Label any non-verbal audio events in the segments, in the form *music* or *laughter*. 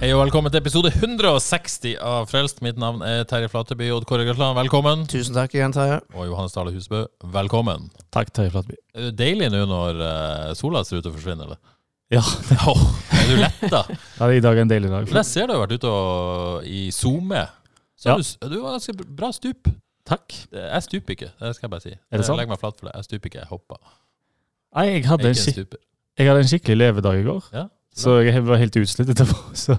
Hei og velkommen til episode 160 av Frelst. Mitt navn er Terje Flateby. Odd Kåre Grøsland, velkommen. Tusen takk igjen, Terje. Og Johannes Dale Husbø, velkommen. Takk, Terje Flateby. Er det deilig nå når eh, sola ser ut til å forsvinne, eller? Ja, *laughs* Åh, er du letta? ja, i dag er en deilig dag. For jeg ser du har vært ute og, i SoMe. Så Ja. du, du har ganske bra stup. Takk. Jeg stuper ikke, det skal jeg bare si. Er det sant? Jeg legger meg flat for det. Jeg stuper ikke, jeg hopper. Nei, jeg hadde, jeg en skik jeg hadde en skikkelig levedag i går, Ja, så jeg var helt utslitt etterpå. *laughs* Så.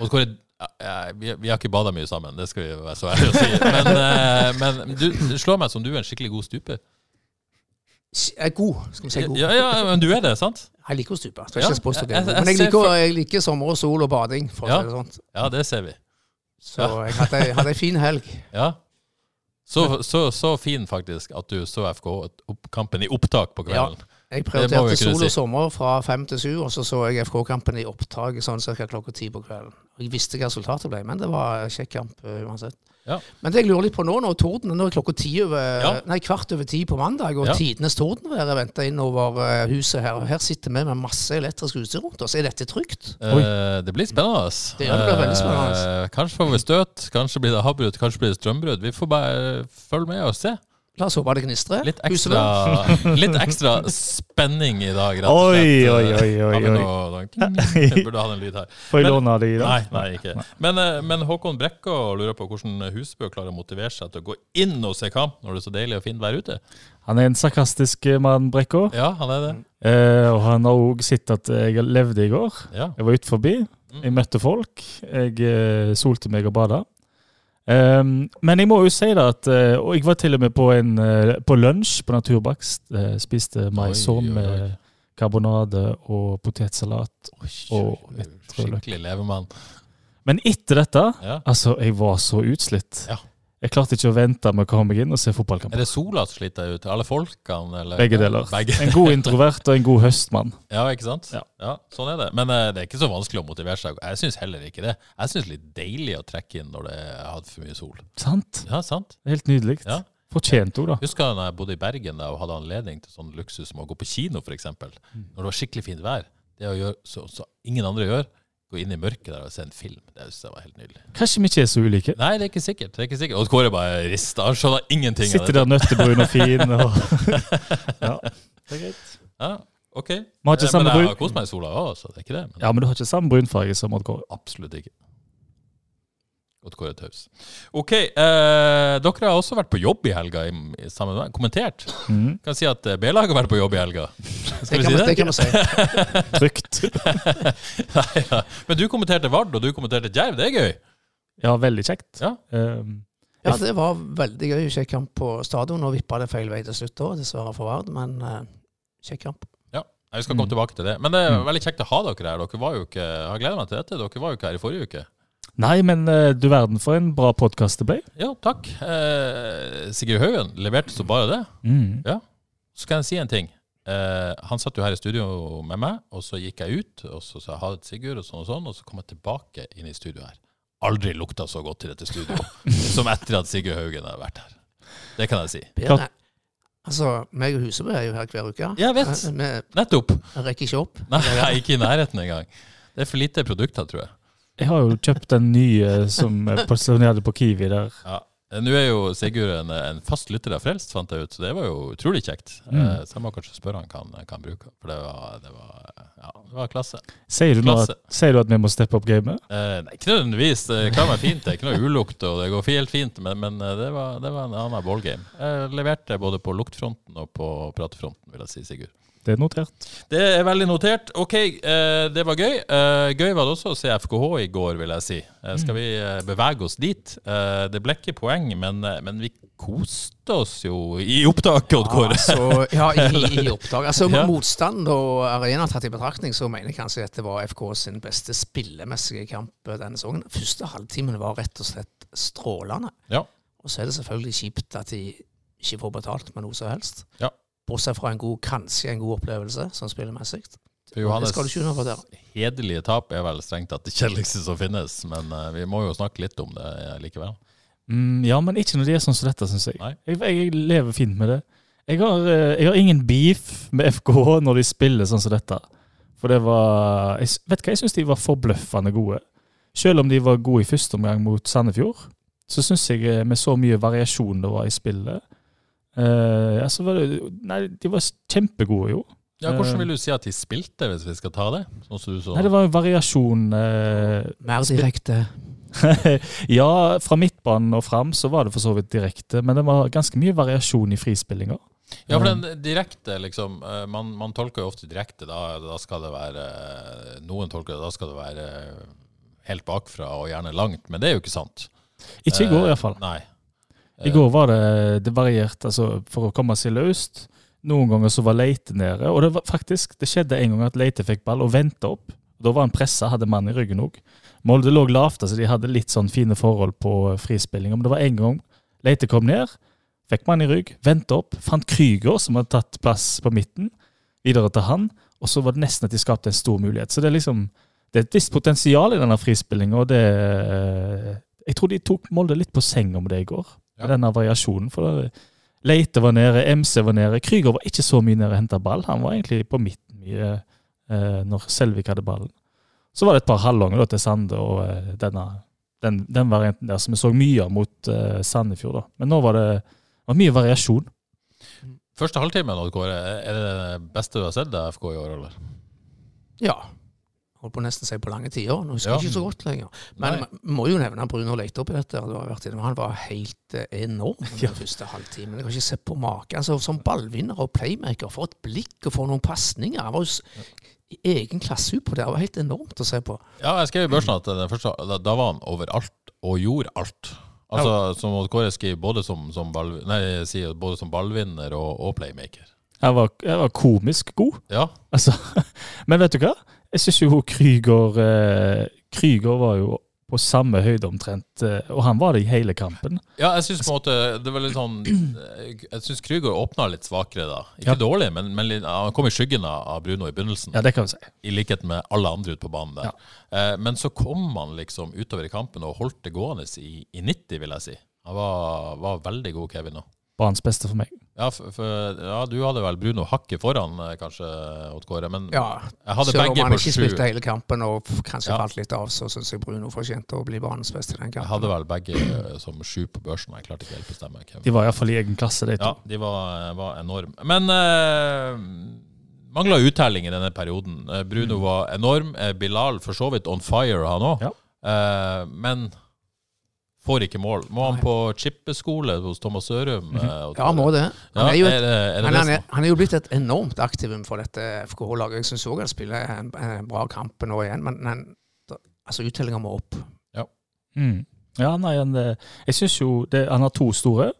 Og Kåre, ja, ja, vi, vi har ikke bada mye sammen, det skal vi være så ærlige å si. Men, eh, men du, det slår meg som du er en skikkelig god stuper. Jeg er god, skal vi si god. Ja, ja, men du er det, sant? Jeg liker å stupe. Skal Ja, ikke påstå det. jeg- jeg- Men jeg liker, jeg liker sommer og sol og bading, for Ja. det sånt. Ja, det ser vi. Så jeg hadde, hadde en fin helg. *laughs* Ja. Så, så, så fin faktisk at du så FK-kampen i opptak på kvelden. Jeg prioriterte sol si. og sommer fra fem til sju, og så så jeg FK-kampen i opptak sånn ca. klokka ti på kvelden. Jeg visste hva resultatet ble, men det var kjekk kamp uh, uansett. Ja. Men det jeg lurer litt på nå, når torden nå er klokka ti over, Ja. nei, kvart over ti på mandag, og Ja. tidenes tordenvær venter inn over eh, huset her, og her sitter vi med masse elektrisk utstyr rundt oss. Er dette trygt? Eh, det blir spennende. Det gjør det blir veldig spennende. Eh, kanskje får vi støt, kanskje blir det havbrudd, kanskje blir det strømbrudd. Vi får bare følge med og se. La oss håpe det gnistrer. Litt *laughs* litt ekstra spenning i dag, rett og slett. oi, oi, oi, Har vi oi. noe- Jeg burde hatt en lyd her. *laughs* Får jeg låne det i dag? Nei, nei, ikke. Men, eh, men Håkon Brekka lurer på hvordan Husbø klarer å motivere seg til å gå inn og se kamp når det er så deilig og fint vær ute. Han er en sarkastisk eh, mann, Brekka. Ja, han er det. Eh, og han har òg sett at jeg levde i går. Ja. Jeg var ute forbi. Jeg møtte folk. Jeg eh, solte meg og bada. Um, men jeg må jo si det at eh, Og jeg var til og med på, en, eh, på lunsj på Naturbakst. eh, spiste oi. med karbonade og potetsalat. Og litt. Skikkelig levemann. Men etter dette Ja. Altså, jeg var så utslitt. Ja. Jeg klarte ikke å vente med å komme meg inn og se fotballkampen. Er det sola som sliter deg ut? Alle folkene? Eller? Begge deler. Begge. En god introvert og en god høstmann. *laughs* Ja, ikke sant? Ja. sånn er det. Men uh, det er ikke så vanskelig å motivere seg. Jeg syns heller ikke det. Jeg syns litt deilig å trekke inn når det har for mye sol. Sant? Ja, sant? Helt nydelig. Ja. Fortjent òg, da. Husker da jeg bodde i Bergen da, og hadde anledning til sånn luksus som å gå på kino, f.eks. Mm. Når det var skikkelig fint vær. Det å gjøre så, så ingen andre gjør, gå inn i mørket der og se en film, det synes jeg var helt nydelig. Kanskje vi ikke er så ulike. Nei, det er ikke sikkert. Det er ikke sikkert. Og Kåre bare rister. Han skjønner ingenting Sitter der nøttebrun og fin. Og *laughs* ja, det er greit. Ja, ok. Har ikke Eh, samme men jeg har kost meg i sola òg, så det er ikke det. Men Ja, men du har ikke samme brunfarge som Odd Kåre. absolutt ikke. Godt Kåre Taus. Ok, eh, dere har også vært på jobb i helga i, i sammen med meg. Kommentert. Mm. Kan si at eh, B-laget har vært på jobb i helga. Det Skal vi kan, si man, det det? kan man si. *laughs* Trygt. *laughs* Nei, ja. Men du kommenterte Vard, og du kommenterte Djerv. Det er gøy. Ja, veldig kjekt. Ja. Um, Ja, det var veldig gøy. Kjekk kamp på stadion. Og vippa det feil vei til slutt òg, dessverre for Vard. Men uh, kjekk kamp. Ja, Vi skal komme Mm. tilbake til det. Men det er Mm. veldig kjekt å ha dere her. Dere var jo ikke, jeg har gleda meg til dette. Dere var jo ikke her i forrige uke. Nei, men eh, du verden for en bra podkast det ble. Ja, takk. Eh, Sigurd Haugen leverte så bare det. Mm. Så kan jeg si en ting. Eh, han satt jo her i studio med meg, og så gikk jeg ut, og så sa jeg ha det til Sigurd, og sånn og sånn, og så kom jeg tilbake inn i studio her. Aldri lukta så godt i dette studio *laughs* som etter at Sigurd Haugen har vært her. Det kan jeg si. Bedre. Altså, meg og Husebø er jo her hver uke. Jeg vet. nettopp Vi Nettopp. rekker ikke opp. Nei, ikke i nærheten engang. Det er for lite produkter, tror jeg. Jeg har jo kjøpt den nye som eh, posisjonerte på Kiwi der. Ja. Eh, Nå er jo Sigurd en, en fast lytter av Frelst, fant jeg ut, så det var jo utrolig kjekt. Mm. Eh, Så jeg må kanskje spørre han hva han kan bruke, for det var, det var, ja, det var klasse. Sier du, klasse. at, sier du at vi må steppe opp gamet? Eh, nei, ikke nødvendigvis. Det kan være fint. Det er ikke noe ulukt, og det går helt fint, men, men eh, det, var, det var en annen ballgame. Jeg leverte både på luktfronten og på pratefronten, vil jeg si, Sigurd. Det er notert. Det er veldig notert. Ok, eh, det var gøy. Eh, gøy var det også å se FKH i går, vil jeg si. Eh, skal vi eh, bevege oss dit? Eh, det ble ikke poeng, men, men vi koste oss jo i opptaket, Odd Kåre. Altså, ja, i, i *laughs* opptak. Altså, Ja. Motstand og arena tatt i betraktning, så mener jeg kanskje at det var FK sin beste spillemessige kamp denne sesongen. Første halvtimen var rett og slett strålende. Ja. Og så er det selvfølgelig kjipt at de ikke får betalt med noe som helst. Ja. Bortsett fra en god, kanskje en god opplevelse, sånn spillemessig. Johannes, hederlige tap er vel strengt tatt det kjedeligste som finnes, men uh, vi må jo snakke litt om det eh, likevel. Mm, ja, men ikke når de er sånn som dette, syns jeg. Jeg. Jeg lever fint med det. Jeg har, eh, jeg har ingen beef med FKH når de spiller sånn som dette. For det var jeg, Vet hva, jeg syns de var forbløffende gode. Selv om de var gode i første omgang mot Sandefjord, så syns jeg med så mye variasjon det var i spillet eh, ja, så var det, Nei, de var kjempegode, jo. Ja, Eh. Hvordan vil du si at de spilte, hvis vi skal ta det? Sånn som du så. Nei, det var jo variasjon Uh, Mer direkte. *laughs* Ja, fra midtbanen og fram så var det for så vidt direkte, men det var ganske mye variasjon i frispillinga. Ja, for den direkte, liksom eh, Man, man tolker jo ofte direkte. Da, da skal det være eh, Noen tolker det, da skal det være eh, helt bakfra og gjerne langt, men det er jo ikke sant. Ikke i går, Eh, iallfall. Nei. I går var det det variert altså, for å komme seg løst. Noen ganger så var Leite nede, og det var faktisk, det skjedde en gang at Leite fikk ball og venta opp. Da var han pressa, hadde mann i ryggen òg. Molde lå lavt, altså de hadde litt sånn fine forhold på frispillinga. Men det var en gang Leite kom ned, fikk mann i rygg, venta opp, fant Krüger, som hadde tatt plass på midten, videre til han, og så var det nesten at de skapte en stor mulighet. Så det er liksom det er et visst potensial i denne frispillinga, og det Jeg tror de tok Molde litt på senga med det i går, Ja. denne variasjonen. For Leite var nede, MC var nede. Krüger var ikke så mye nede og henta ball. Han var egentlig på midten mye eh, når Selvik hadde ballen. Så var det et par halvganger til Sande og eh, denne, den, den varianten der som vi så mye av mot eh, Sandefjord. da. Men nå var det var mye variasjon. Første halvtimen, Odd Kåre, er det det beste du har sett av FK i år, eller? Ja. Holdt på nesten å si på lange tider. Nå husker Ja. jeg ikke så godt lenger. Men Nei. vi må jo nevne Bruno Leitopp i dette. Du har vært innom. Han var helt eh, enorm den første halvtimen. Jeg har ikke sett på maken. Altså, som ballvinner og playmaker, for et blikk og for noen pasninger. Han var jo s- i egen klasse på det. Det var helt enormt å se på. Ja, jeg skrev i børsen at første, da, da var han overalt og gjorde alt. Altså, Som Odd Kåre skriver, både som, som, ball, nei, sier, både som ballvinner og, og playmaker. Jeg var, jeg var komisk god. Ja, Altså, *laughs* men vet du hva? Jeg syns jo Krüger eh, Krüger var jo på samme høyde omtrent, eh, og han var det i hele kampen. Ja, jeg syns på en måte det var litt sånn Jeg syns Krüger åpna litt svakere da. Ikke Ja. dårlig, men, men han kom i skyggen av Bruno i begynnelsen. Ja, det kan vi si. I likhet med alle andre ute på banen der. Eh, men så kom han liksom utover i kampen og holdt det gående i, i 90, vil jeg si. Han var, var veldig god, Kevin. Også. Banens beste for meg. Ja, for, for, ja, du hadde vel Bruno hakket foran, eh, kanskje, Odd Kåre. Men Ja, jeg hadde Selv om han ikke sju. spilte hele kampen og kanskje Ja. falt litt av, så syns jeg Bruno fortjente å bli banens beste i den Jeg hadde vel begge eh, som sju på børsen. Jeg klarte ikke helt bestemme. Kevin. De var iallfall i egen klasse, de to. Ja, de var, var enorme. Men uh, mangla uttelling i denne perioden. Bruno Bruno var enorm. Eh, Bilal for så vidt on fire, han òg. Ja. men får ikke mål. Må han på chippeskole hos Thomas Sørum? eh, og- Ja, må det. Han er jo et er det, er det han er, han er jo blitt et enormt aktivum for dette FKH-laget. Jeg syns òg han spiller en, en bra kamp nå igjen, men, men altså uttellinga må opp. Mm. Ja, nei, han, eh, jeg syns jo det, han har to store.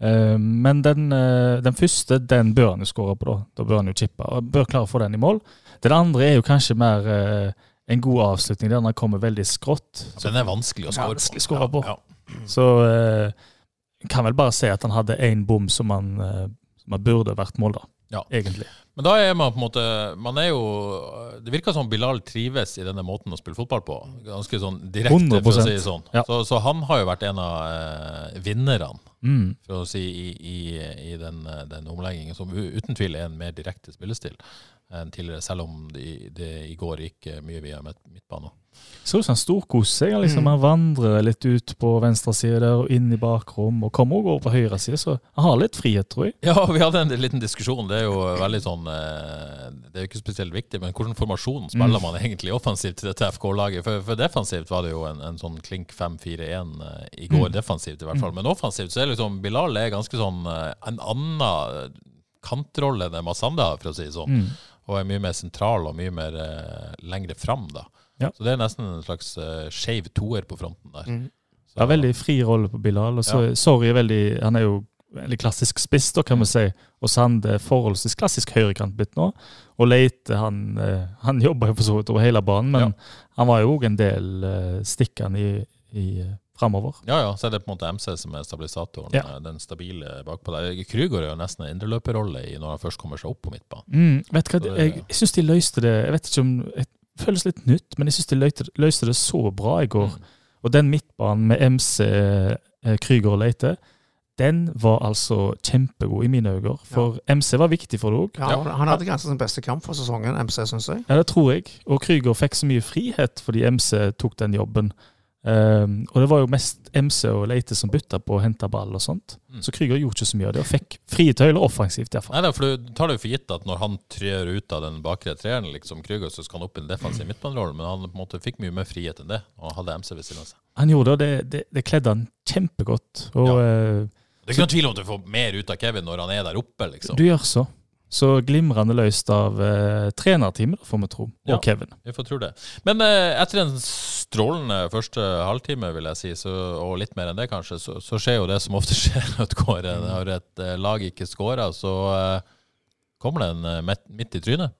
Eh, men den, eh, den første, den bør han jo skåre på, da. Da bør han jo chippe. Bør klare å få den i mål. Den andre er jo kanskje mer eh, en god avslutning, Den kommer veldig skrått. Den er vanskelig å Ja, vanskelig på. på. Ja, Så eh, kan vel bare si at han hadde én bom som han, eh, burde vært mål, da. Ja. Egentlig. Men da er man på en måte Man er jo Det virker som Bilal trives i denne måten å spille fotball på. Ganske sånn direkte, for å si det sånn. Ja. Så, så han har jo vært en av eh, vinnerne, Mm. for å si, i, i, i den, eh, den omleggingen, som uten tvil er en mer direkte spillestil enn tidligere, selv om det, det i går gikk eh, mye via midt- midtbanen. Så ut som han storkoser seg. Han, liksom, Mm. han vandrer litt ut på venstre side der og inn i bakrom, og kommer også over på høyre side, så han har litt frihet, tror jeg. Ja, *laughs* vi hadde en liten diskusjon. Det er jo veldig sånn eh, Det er jo ikke spesielt viktig, men hvordan formasjon spiller man egentlig offensivt til dette FK-laget? For, for defensivt var det jo en, en sånn klink 5-4-1 eh, i går, Mm. defensivt i hvert fall. Men offensivt så er liksom Bilal er ganske sånn eh, en annen kantrolle enn Masanda for å si det sånn. Mm. Og er mye mer sentral og mye mer eh, lengre fram, da. Ja. Så det er nesten en slags eh, skeiv toer på fronten der. Mm. Så, Ja, veldig fri rolle på Bilal. Og så Sorry er veldig Han er jo veldig klassisk spiss, da, kan vi si. Og Sand er forholdsvis klassisk høyrekant blitt nå. Og Leite, han, eh, han jobber jo for så vidt over hele banen, men han var jo òg en del uh, stikkende i, i uh, framover. Ja, ja, så er det på en måte MC som er stabilisatoren. Ja. eh, Den stabile bakpå der. Krüger er jo nesten en indreløperrolle i når han først kommer seg opp på midtbanen. Mm, vet du hva, det- jeg, jeg syns de løste det Jeg vet ikke om Det føles litt nytt, men jeg syns de løste, løste det så bra i går. Mm. Og den midtbanen med MC, eh, Krüger og Leite, den var altså kjempegod i mine øyne. For MC var viktig for det òg. Ja, Han hadde kanskje sin beste kamp for sesongen, MC, syns jeg. Ja, det tror jeg. Og Krüger fikk så mye frihet fordi MC tok den jobben. Ehm, og det var jo mest MC og Leite som bytta på å hente ball og sånt. Mm. Så Krüger gjorde ikke så mye av det, og fikk frie tøyler offensivt. Derfor. Nei, for Du tar det jo for gitt at når han trør ut av den bakre treeren, liksom Krüger, så skal han opp i en defensiv midtbanerolle, men han på en måte fikk mye mer frihet enn det. Og han hadde MC ved siden av seg. Han gjorde det, og det, det, det kledde han kjempegodt. Og ja. Det er ikke noen tvil om at du får mer ut av Kevin når han er der oppe, liksom. du gjør så. Så glimrende løst av eh, trenerteamet, får vi tro, og Ja. Kevin. Vi får tro det. Men eh, etter en strålende første halvtime, vil jeg si, så, og litt mer enn det kanskje, så, så skjer jo det som ofte *laughs* skjer når et går. Når et eh, lag ikke scorer, så eh, kommer det en eh, midt, i trynet.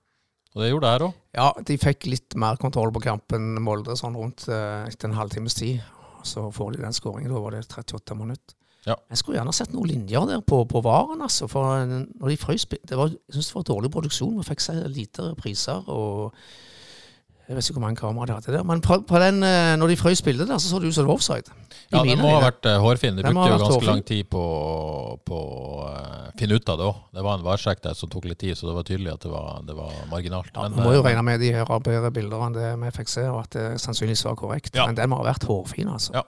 Og det gjorde det her òg. Ja, de fikk litt mer kontroll på kampen Molde sånn rundt eh, etter en halvtimes tid. Så får de den skåringen. Da var det 38 minutter. Ja. Jeg skulle gjerne sett noen linjer der på, på varen, altså. For eh, når de frøs det var, Jeg syns det var dårlig produksjon. Vi fikk seg lite priser og Jeg vet ikke hvor mange kameraer de hadde der. Men på, på den, eh, når de frøs bildet der, så så det ut som det var offside. Ja, det må ha vært eh, hårfin. De brukte jo ganske hårfin. lang tid på på å uh, finne ut av det òg. Det var en varsjekk der som tok litt tid, så det var tydelig at det var, det var marginalt. Ja, Men, man må jo regne med de her bedre bilder enn det vi fikk se, og at det sannsynligvis var korrekt. Ja. Men den må ha vært hårfin, altså. Ja.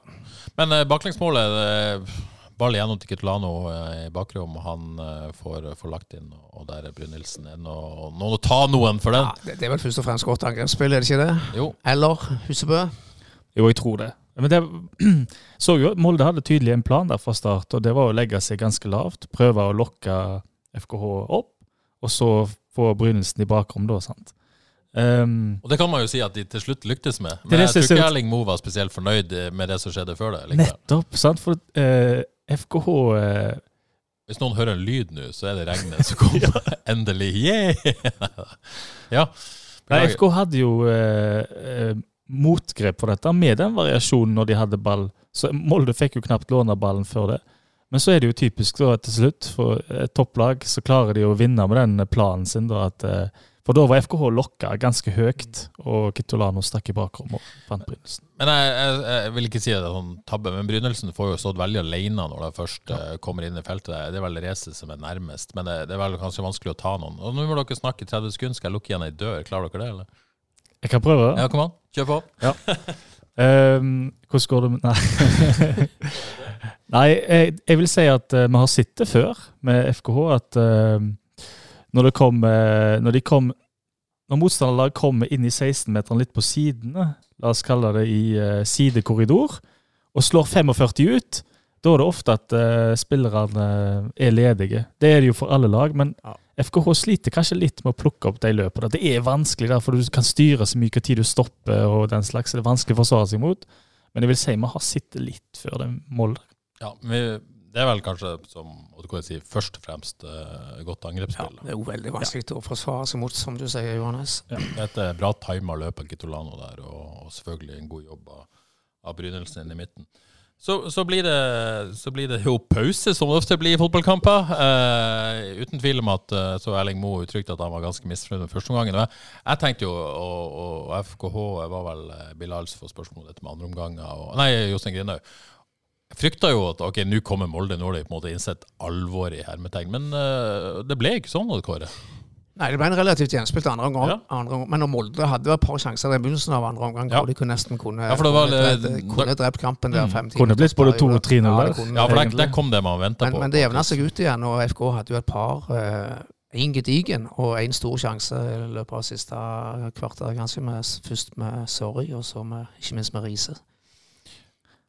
Men uh, baklengsmålet eh, Ball igjennom til Kitolano eh, i bakrom. Han eh, får, får lagt inn, og der er Brynildsen. Er det noe- noen å ta noen for den? Ja, det, det er vel først og fremst godt angrepsspill, er det ikke det? Jo. Eller Husebø? Jo, jeg tror det. Men det *clears throat* så jo at Molde hadde tydelig en plan der fra start, og det var å legge seg ganske lavt. Prøve å lokke FKH opp, og så få Brynildsen i bakrom da, sant. Um, Og det kan man jo si at de til slutt lyktes med. Men jeg tror ikke Erling Moe var spesielt fornøyd eh, med det som skjedde før det. likevel. nettopp, sant. For eh, FKH eh, Hvis noen hører en lyd nå, så er det regnet som kommer. *laughs* Endelig. Yeah! *laughs* ja. Nei, FK hadde jo eh, eh, motgrep for dette, med den variasjonen når de hadde ball. Så Molde fikk jo knapt låne ballen før det. Men så er det jo typisk da til slutt, for et topplag så klarer de å vinne med den planen sin. da at eh, For da var FKH lokka ganske høyt, og Kitolano stakk i bakrommet og fant Brynildsen. Men jeg, jeg, jeg vil ikke si det er sånn tabbe, men Brynildsen får jo stått veldig alene når det først ja. kommer inn i feltet. Det er vel Reze som er nærmest, men det, det er vel kanskje vanskelig å ta noen. Og Nå må dere snakke i 30 sekunder, skal jeg lukke igjen ei dør? Klarer dere det, eller? Jeg kan prøve. Ja, kom an. Kjør på. Ehm, hvordan går det med Nei, *laughs* Nei jeg, jeg vil si at uh, vi har sett det før med FKH, at eh, når det kom, eh, når de kom Når motstanderlag kommer inn i 16-meteren litt på sidene, la oss kalle det i eh, sidekorridor, og slår 45 ut, da er det ofte at eh, spillerne er ledige. Det er det jo for alle lag, men FKH sliter kanskje litt med å plukke opp de løpene. Det er vanskelig der, for du kan styre så mye hva tid du stopper og den slags. Det er vanskelig å forsvare seg mot. Men jeg vil si vi har sittet litt før det målet. Ja, vi- det er vel kanskje, som hva si, først og fremst uh, godt Ja, det er jo veldig vanskelig å forsvare seg mot, som du sier, Johannes. Et eh, bra tima løp av Kitolano der, og, og selvfølgelig en god jobb av, av Brynildsen inn i midten. Så, så, blir det, så blir det jo pause, som det ofte blir i fotballkamper. Eh, uten tvil om at eh, så Erling Moe uttrykte at han var ganske misfornøyd med første omgangen. Jeg, jeg tenkte jo, og, og FKH var vel Bilal som for spørsmål etter med andre omganger, og, nei, Jostein Grindhaug. Jeg frykta jo at ok, nå kommer Molde, nå har de på en måte innsett alvoret i hermetegn. Men uh, det ble ikke sånn, Kåre. Nei, det ble en relativt gjenspilt andre omgang. Ja. Andre omgang. Men når Molde hadde jo et par sjanser i begynnelsen av andre omgang Ja. hvor de kunne nesten kunne, Ja, var- kunne, drept, kunne drept kampen der. fem timer. Kunne blitt både to og 3-0 Ja, der. Ja, for der, egentlig. der kom det man venta på. men det jevna seg ut igjen, og FK hadde jo et par Én gedigen og én stor sjanse i løpet av siste kvarter, Ganske Med, først med Sorry, og så med, ikke minst med Riise.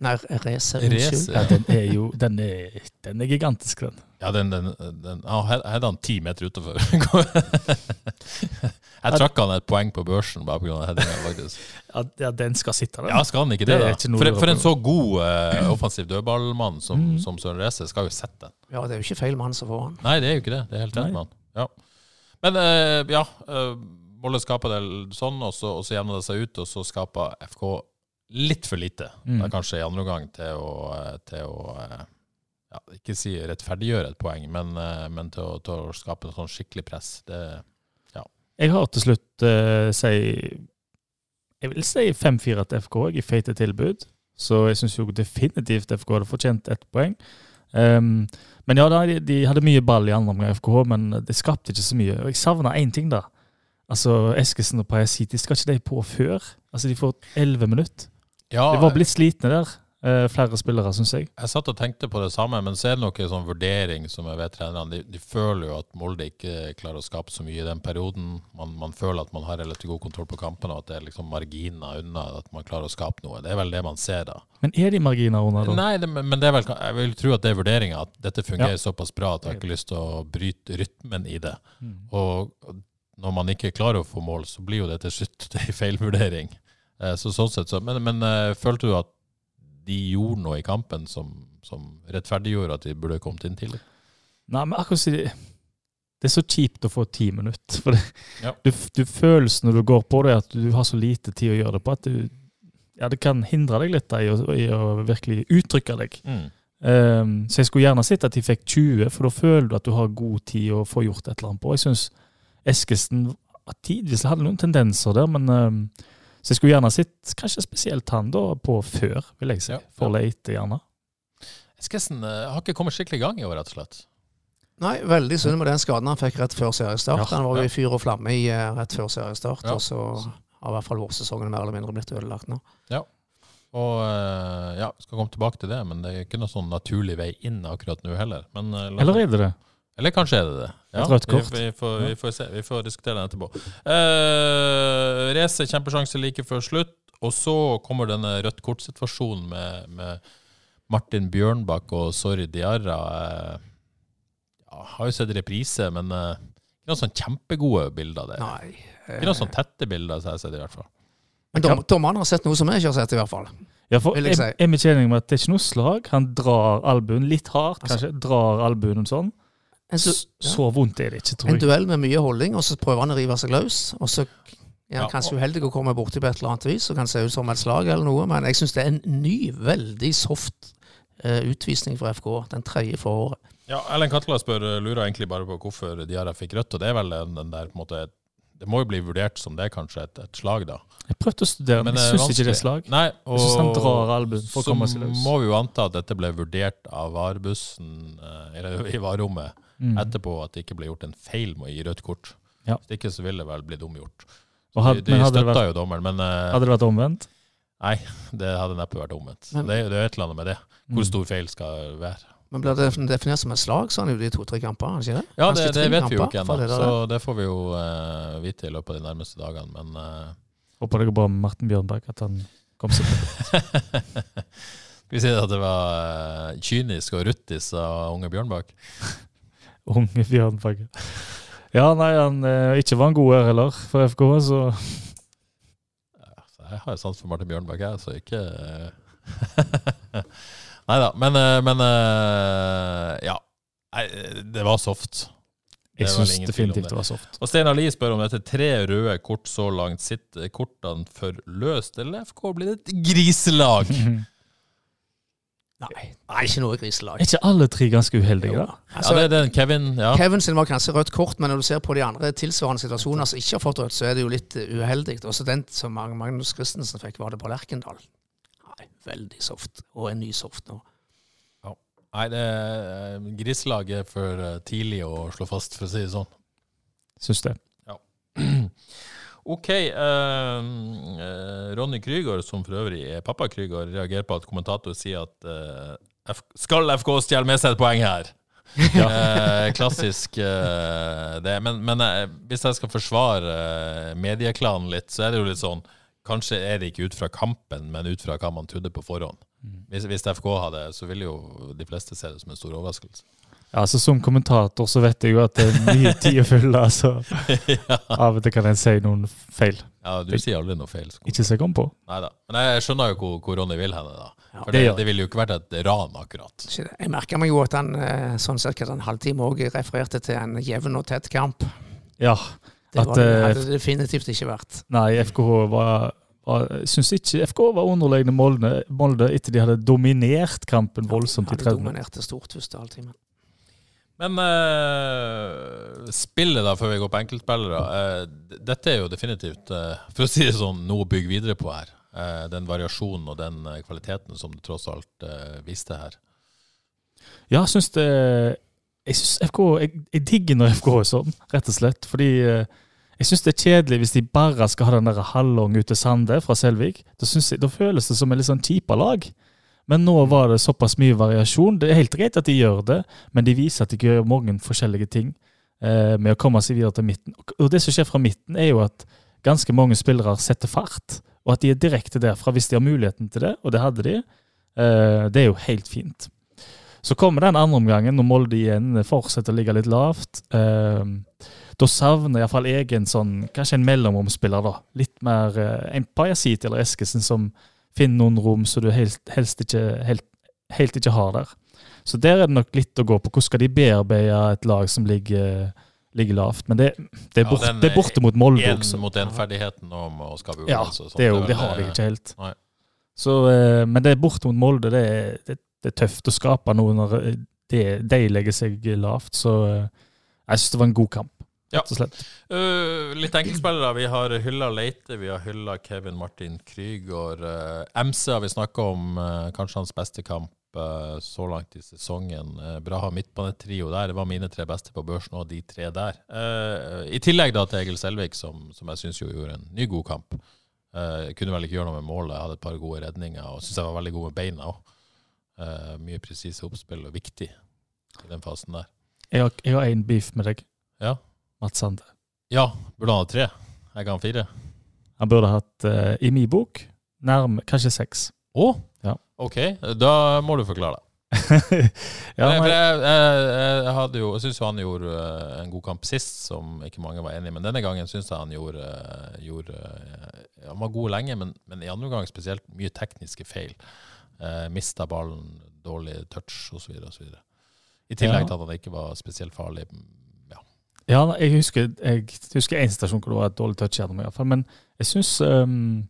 Nei, racer. Ja, den er jo den er, den er gigantisk, den. Ja, den, den, den ja, her her er han ti meter utenfor. *laughs* jeg trakk han et poeng på børsen bare pga. headinga, faktisk. Ja, ja, den skal sitte der. Ja, skal han ikke det, Det da? ikke For, for en så god uh, offensiv dødballmann som, mm. som Søren Racer skal jo sette den. Ja, det er jo ikke feil mann som får han. Nei, det er jo ikke det. Det er helt rett mann. Ja. Men uh, ja, uh, Molde skaper det sånn, og så, og så jevner det seg ut, og så skaper FK litt for lite. Mm. Det er kanskje i andre omgang til å, eh, til å eh, ja, ikke si rettferdiggjøre et poeng, men, eh, men til, å, til å skape en sånn skikkelig press. Det, Jeg har til slutt uh, si Jeg vil si 5-4 til FK i feite tilbud. Så jeg syns jo definitivt FK hadde fortjent ett poeng. Um, men ja, de, de hadde mye ball i andre omgang, FKH, men det skapte ikke så mye. Og jeg savna én ting, da. Altså, Eskesen og Pajasiti, skal ikke de på før? Altså, De får 11 minutter. Ja, De var blitt slitne der, eh, flere spillere, syns jeg. Jeg satt og tenkte på det samme, men så er det nok en sånn vurdering som jeg vet trenerne de, de føler jo at Molde ikke klarer å skape så mye i den perioden. Man, man føler at man har relativt god kontroll på kampene, og at det er liksom marginer unna at man klarer å skape noe. Det er vel det man ser da. Men er de marginer unna, da? Nei, det, men det er vel, jeg vil tro at det er vurderinga, at dette fungerer Ja. såpass bra at jeg har ikke lyst til å bryte rytmen i det. Mm. Og når man ikke klarer å få mål, så blir jo det til slutt *laughs* en feilvurdering. Eh, Så sånn sett så, men, men eh, følte du at de gjorde noe i kampen som, som rettferdiggjorde at de burde kommet inn tidlig? Nei, men akkurat si det Det er så kjipt å få ti minutter. For det, Ja. du, du føles når du går på det, at du har så lite tid å gjøre det på, at du, ja, det kan hindre deg litt i, å, i å virkelig uttrykke deg. Ehm, så jeg skulle gjerne sett at de fikk 20, for da føler du at du har god tid å få gjort et eller annet på. Jeg syns Eskesen tidvis hadde noen tendenser der, men ehm, så jeg skulle gjerne sett kanskje spesielt han da på før, vil jeg si. Ja, For late, gjerne. Eskesen eh, har ikke kommet skikkelig i gang i år, rett og slett. Nei, veldig synd med den skaden han fikk rett før seriestart. Ja, han var jo ja. i fyr og flamme i, eh, rett før seriestart, Ja. og så har i hvert fall vårsesongen mer eller mindre blitt ødelagt nå. Ja. Og eh, ja, skal komme tilbake til det, men det er ikke noe sånn naturlig vei inn akkurat nå heller. Men, Eller er det det? Eller kanskje er det det. Ja, vi, vi, får, vi, får se. vi får diskutere den etterpå. Uh, Race kjempesjanse like før slutt, og så kommer denne rødt kort-situasjonen med, med Martin Bjørnbakk og Sorry Diarra. Uh, ja, har jo sett reprise, men uh, ikke noen sånn kjempegode bilder der. Nei. Ikke noen sånn tette bilder, som jeg har sett i hvert fall. Men dom, dommerne har sett noe som jeg ikke har sett, i hvert fall. Ja, for jeg, jeg jeg, si. er med at det er ikke noe slag. Han drar albuen litt hardt, Altså- kanskje. Drar albuen sånn. En, du, S- Så vondt er det ikke, tror jeg. en duell med mye holding, og så prøver han å rive seg løs. Og så er han Ja, kanskje og- uheldig å komme borti på et eller annet vis, og kan se ut som et slag eller noe, men jeg syns det er en ny, veldig soft uh, utvisning for FK. Den tredje for året. Ja, Ellen Katla spør, eh, lurer egentlig bare på hvorfor Diarra fikk rødt, og det er vel den, den der på en måte Det må jo bli vurdert som det, er kanskje, et, et slag, da. Jeg prøvde å studere, men men jeg er syns ikke det er slag. Nei, Jeg synes han drar albuen for å komme seg løs. Så må vi jo anta at dette ble vurdert av varebussen, eh, eller i varerommet, Mm. etterpå at det ikke ble gjort en feil med å gi rødt kort. Ja. Hvis ikke så ville det vel blitt omgjort. Og had, de de hadde støtta vært, jo dommeren, men eh, hadde det vært omvendt? nei, det hadde neppe vært omvendt. Men- det, det er et eller annet med det. Hvor Mm. stor feil skal være. Men blir det definert som et slag, så han jo de to-tre kampene, ikke det? Ja, det, det vet vi jo ikke ennå, så det får vi jo uh, vite i løpet av de nærmeste dagene. Men uh, Håper det går bra med Martin Bjørnberg, at han kom seg på Skal *laughs* vi si at det var uh, kynisk og ruttis av unge Bjørnbakk? *laughs* unge Bjørnbakke. Ja, nei, han eh, ikke var en god her heller for FK, så jeg har jo sans for Martin Bjørnbakke, jeg, så ikke *laughs* Nei da. Men, eh, men eh, ja. Nei, det var soft. Det jeg er syns ingen tvil om definitivt det var soft. Og Steinar Lie spør om dette tre røde kort så langt. Sitter kortene for løst, eller FK blir det et griselag? *laughs* Nei, nei, ikke noe griselag. Er ikke alle tre ganske uheldige, da? Ja, Altså, det er den Kevin. Ja. Kevin sin var kanskje rødt kort, men når du ser på de andre tilsvarende situasjoner som ikke har fått rødt, så er det jo litt eh, uheldig. Også den som Magnus Christensen fikk, var det på Lerkendal. Nei, veldig soft. Og en ny soft nå. Ja. Nei, det er eh, griselag er for eh, tidlig å slå fast, for å si det sånn. Syns det. *clears throat* OK. eh, eh, Ronny Krygård, som for øvrig er pappa Krygård, reagerer på at kommentator sier at eh, skal FK stjele med seg et poeng her? *laughs* Eh, klassisk eh, det. Men, men eh, hvis jeg skal forsvare eh, medieklanen litt, så er det jo litt sånn Kanskje er det ikke ut fra kampen, men ut fra hva man trodde på forhånd. Hvis, hvis FK hadde, så ville jo de fleste se det som en stor overraskelse. Ja, altså Som kommentator så vet jeg jo at det er mye *laughs* tid å fylle, så av og til kan en si noen feil. Ja, du sier aldri noe feil. Sko. Ikke så jeg kom på. Neida. Men jeg skjønner jo hvor, hvor Ronny vil henne, da. Ja, For det det, det ville jo ikke vært et ran, akkurat. Jeg merka meg jo at han eh, sånn cirka en halvtime òg refererte til en jevn og tett kamp. Ja. Det At, var, det eh, hadde det definitivt ikke vært. Nei, FKH var, jeg Syns ikke FK var underlegne Molde, Molde etter de hadde dominert kampen voldsomt i Hadde 30 minutter. dominerte stort første halvtimen. Men uh, spillet, da, før vi går på enkeltspillere. Uh, dette er jo definitivt, uh, for å si det sånn, noe å bygge videre på her. Eh, den variasjonen og den kvaliteten som du tross alt viste her. Ja, jeg syns det Jeg synes FK jeg, jeg digger når FK er sånn, rett og slett. Fordi jeg syns det er kjedelig hvis de bare skal ha den der halvlang ut til Sande fra Selvik. Da, jeg, da føles det som et litt sånn kjipa lag. Men nå var det såpass mye variasjon. Det er helt greit at de gjør det, men de viser at de gjør mange forskjellige ting eh, med å komme seg videre til midten. Og- det som skjer fra midten, er jo at ganske mange spillere setter fart, og at de er direkte derfra hvis de har muligheten til det, og det hadde de. Eh, det er jo helt fint. Så kommer den andre omgangen, når Molde igjen fortsetter å ligge litt lavt. Eh, da savner iallfall jeg en sånn, kanskje en mellomromspiller, da. Litt mer eh, en Pajasiti eller Eskesen som finner noen rom som du helst, helst ikke, helt, helt ikke har der. Så der er det nok litt å gå på. Hvordan skal de bearbeide et lag som ligger, ligger lavt? Men det, det, er, Ja, den det er borte mot Molde en, også. mot én-ferdigheten om å skape ubalanse. Ja, det, jo, det har de eh, ikke helt. Så, eh, men det er borte mot Molde. Det er, det, er tøft å skape noe når de, de legger seg lavt. Så eh, jeg syns det var en god kamp, Ja. Uh, litt enkeltspillere. Vi har hylla Leite, vi har hylla Kevin Martin Krygård. Uh, MC har vi snakka om, uh, kanskje hans beste kamp så langt i sesongen. Bra å ha midtbanetrio der. Det var mine tre beste på børsen, og de tre der. I tillegg da til Egil Selvik, som, som jeg syns gjorde en ny god kamp. Kunne vel ikke gjøre noe med målet, hadde et par gode redninger, og syns jeg var veldig god med beina òg. mye presise oppspill og viktig i den fasen der. Jeg har, en beef med deg, Ja, Mats Sande. ja burde han ha tre? Jeg kan ha fire. Han burde hatt, eh, i min bok, nærme kanskje seks. Å? Ja. Ok, da må du forklare deg. *laughs* ja, For jeg, for jeg, jeg, jeg, hadde jo, jeg syns jo han gjorde eh, en god kamp sist, som ikke mange var enig i. Men denne gangen syns jeg han gjorde, eh, gjorde eh, Han var god lenge, men, men i andre omgang spesielt mye tekniske feil. Eh, Mista ballen, dårlig touch osv. I tillegg til at han ikke var spesielt farlig. Ja. jeg husker jeg husker en stasjon hvor det var et dårlig touch gjennom, i hvert fall. Men jeg syns um,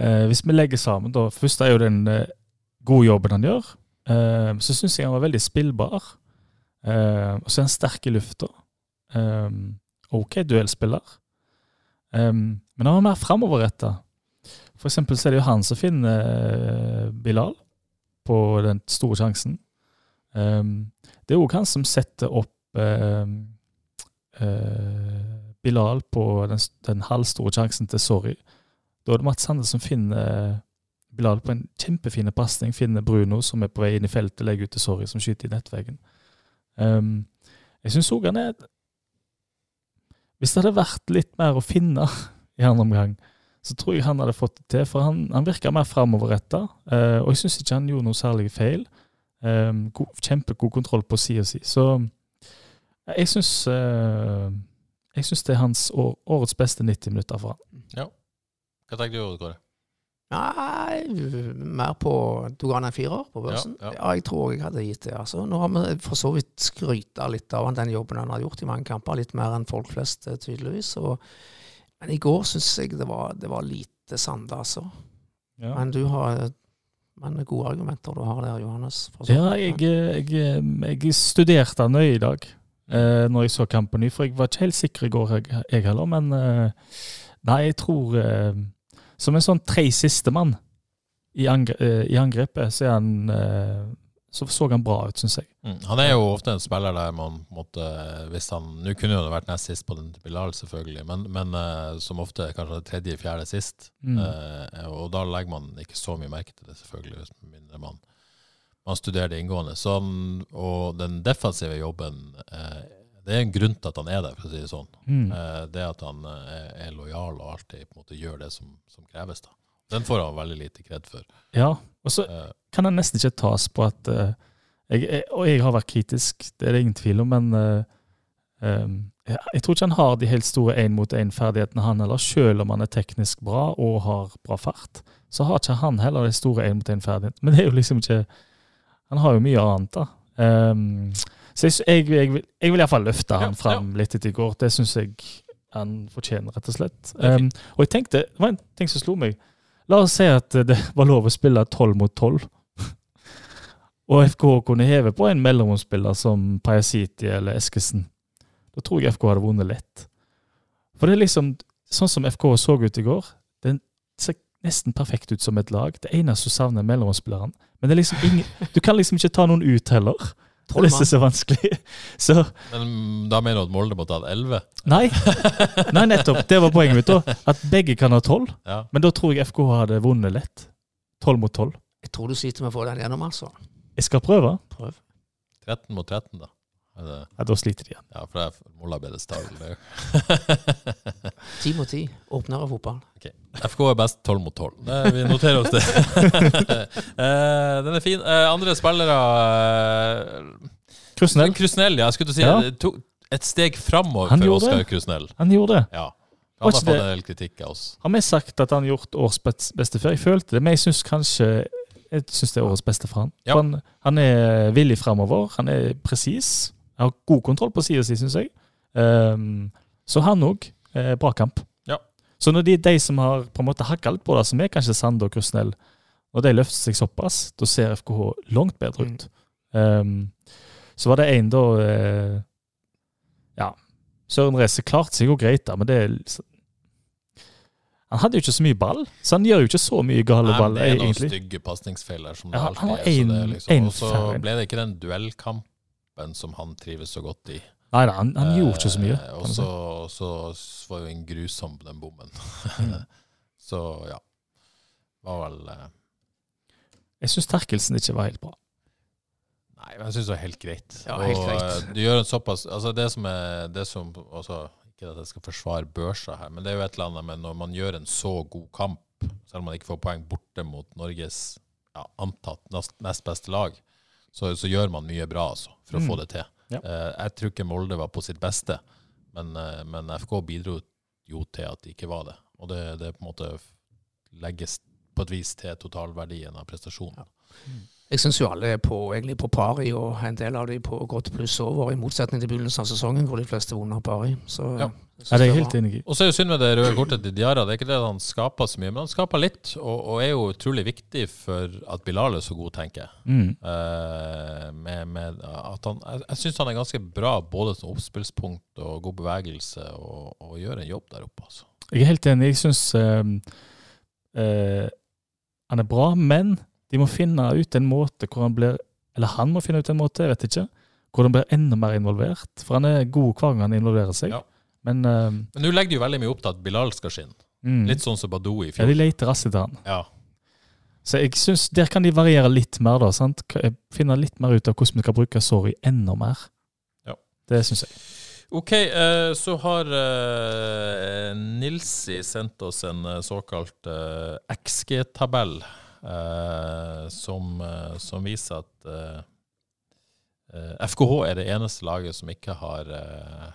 uh, Hvis vi legger sammen, da Først er jo den uh, gode jobben han gjør. Eh, så syns jeg han var veldig spillbar. Eh, og så er han sterk i lufta. Eh, OK duellspiller. Um, men han var mer framoverretta. For eksempel så er det jo han som finner eh, Bilal på den store sjansen. Um, det er òg han som setter opp eh, eh, Bilal på den, den halvstore sjansen til Sorry. Da er det Mats Sande som finner Bilal på en kjempefin pasning. Finner Bruno, som er på vei inn i feltet, legger ut til Sorry, som skyter i nettveggen. Um, jeg syns òg han er Hvis det hadde vært litt mer å finne *laughs* i andre omgang, så tror jeg han hadde fått det til. For han, han virker mer framoverretta, uh, og jeg syns ikke han gjorde noe særlig feil. Um, god, kjempegod kontroll på sida si. Så jeg syns uh, jeg syns det er hans år, årets beste 90 minutter for han. Ja. Hva tenker du, Kåre? Nei, mer på Du ga han en firer på børsen? Ja, Ja, ja. jeg tror jeg hadde gitt det. altså. Nå har vi for så vidt skryta litt av han, den jobben han har gjort i mange kamper. Litt mer enn folk flest, eh, tydeligvis. Og, men i går syns jeg det var, det var lite Sande, altså. Ja. Men du har men gode argumenter du har der, Johannes. for så Ja, jeg, jeg, jeg studerte nøye i dag eh, når jeg så kampen ny, for jeg var ikke helt sikker i går, jeg, jeg heller. Men eh, nei, jeg tror eh, Som en sånn tre sistemann i, angre, eh, i angrepet, så er han eh, så så han bra ut, syns jeg. Mm. Han er jo ofte en spiller der man måtte Hvis han Nå kunne jo vært nest sist på den Bilal, selvfølgelig, men, men uh, som ofte kanskje tredje, fjerde sist. Mm. Uh, og da legger man ikke så mye merke til det, selvfølgelig, hvis mindre man, man det inngående. Så han, og den defensive jobben eh, Det er en grunn til at han er der, for å si det sånn. Mm. Eh, det at han eh, er lojal og alltid på en måte gjør det som, som kreves. da. Den får han veldig lite kred for. Ja, og så Eh, kan han nesten ikke tas på at eh, jeg, jeg, Og jeg har vært kritisk, det er det ingen tvil om, men eh, ehm, jeg tror ikke han har de helt store én-mot-én-ferdighetene, han heller. Selv om han er teknisk bra og har bra fart, så har ikke han heller de store én-mot-én-ferdighetene. Men det er jo liksom ikke Han har jo mye annet, da. Um, så jeg, jeg, jeg, vil- jeg vil iallfall løfte han Ja, fram litt etter i går. Det syns jeg han fortjener, rett og slett. Ehm, og jeg tenkte, det var en ting som slo meg. La oss si at det var lov å spille tolv mot tolv. *laughs* Og FK kunne heve på en mellomromsspiller som Pajasiti eller Eskesen. Da tror jeg FK hadde vunnet lett. For det er liksom sånn som FK så ut i går. Det ser nesten perfekt ut som et lag. Det eneste som savner er mellomromsspilleren. Men det er liksom ingen, du kan liksom ikke ta noen ut heller. Det er det er så vanskelig. *laughs* Så Men da mener du at Molde måtte hatt 11? nei. Nei, nettopp. Det var poenget mitt. da. At begge kan ha tolv. Ja. Men da tror jeg FK hadde vunnet lett. Tolv mot tolv. Jeg tror du sliter med å få den gjennom, altså. Jeg skal prøve. Prøv. 13 mot 13, da. Det, Ja, da sliter de igjen. ja, for det er. Det- *laughs* *laughs* Ti mot ti. Åpnere fotball. FK er best 12 mot 12. Vi noterer oss det. uh, *laughs* den er fin. Uh, andre spillere eh, Krusnell, Krusnell, ja. Jeg skulle til å si Ja. et steg framover Han for gjorde Oskar. Krusnell. han gjorde det. Ja. Han har fått det- en del kritikk av oss. Har vi sagt at han har gjort års beste før? Jeg følte det, men jeg syns kanskje Jeg synes det er årets beste for han. Ja. For han, han er villig framover, han er presis. Har god kontroll på sida si, syns jeg. Um, så han òg. Eh, bra kamp. Ja. Så når de, de som har på en måte hakka litt på det, som er kanskje Sande og Krusnell, når de løfter seg såpass, da ser FKH langt bedre ut. Ehm, så var det en da eh, Ja, Søren Reise klarte seg jo greit, da, men det Han hadde jo ikke så mye ball, så han gjør jo ikke så mye gale ball, det er noen egentlig. stygge pasningsfeiler. Som Ja, det han alltid er. liksom, og så ble det ikke den duellkampen som han trives så godt i. Nei da, han, han gjorde ikke så mye. Eh, Og så, så var jo en grusom den bommen. Mm. *laughs* så ja. Var vel eh, Jeg syns Terkelsen ikke var helt bra. Nei, men jeg syns det var helt greit. Ja, helt greit. eh, du gjør en såpass Altså, det som er det som også, Ikke at jeg skal forsvare børsa her, men det er jo et eller annet med når man gjør en så god kamp, selv om man ikke får poeng borte mot Norges ja, antatt nest, nest beste lag, så, så gjør man mye bra, altså, for å Mm. få det til. Ja. Eh, jeg tror ikke Molde var på sitt beste, men, eh, men FK bidro jo til at de ikke var det. Og det, det på en måte legges på et vis til totalverdien av prestasjonen. Jeg syns jo alle er på, egentlig på pari, og en del av de på godt pluss over, i motsetning til begynnelsen av sesongen, hvor de fleste vunnet pari. Så Ja. Er det er jeg helt enig i. Og så er jo synd med det røde kortet til Diara. Det er ikke det han skaper så mye, men han skaper litt, og, og er jo utrolig viktig for at Bilal er så god, tenker jeg. Mm. Uh, med, med han, jeg jeg syns han er ganske bra både som oppspillspunkt og god bevegelse, og, og gjør en jobb der oppe, altså. Jeg er helt enig. Jeg syns han er bra, men de må finne ut en måte hvor han blir Eller han må finne ut en måte, jeg vet ikke. Hvor han blir enda mer involvert. For han er god hver gang han involverer seg. Ja. Men uh, Men nå legger de jo veldig mye opp til at Bilal skal skinne. mm. Litt sånn som Badou i Ja, de fjor. leter raskt etter han. Ja. Så jeg synes der kan de variere litt mer, da. sant? K- Finne litt mer ut av hvordan vi skal bruke Sorry enda mer. Ja. Det syns jeg. Ok, eh, så har eh, Nilsi sendt oss en eh, såkalt eh, XG-tabell eh, som, eh, som viser at eh, eh, FKH er det eneste laget som ikke har eh,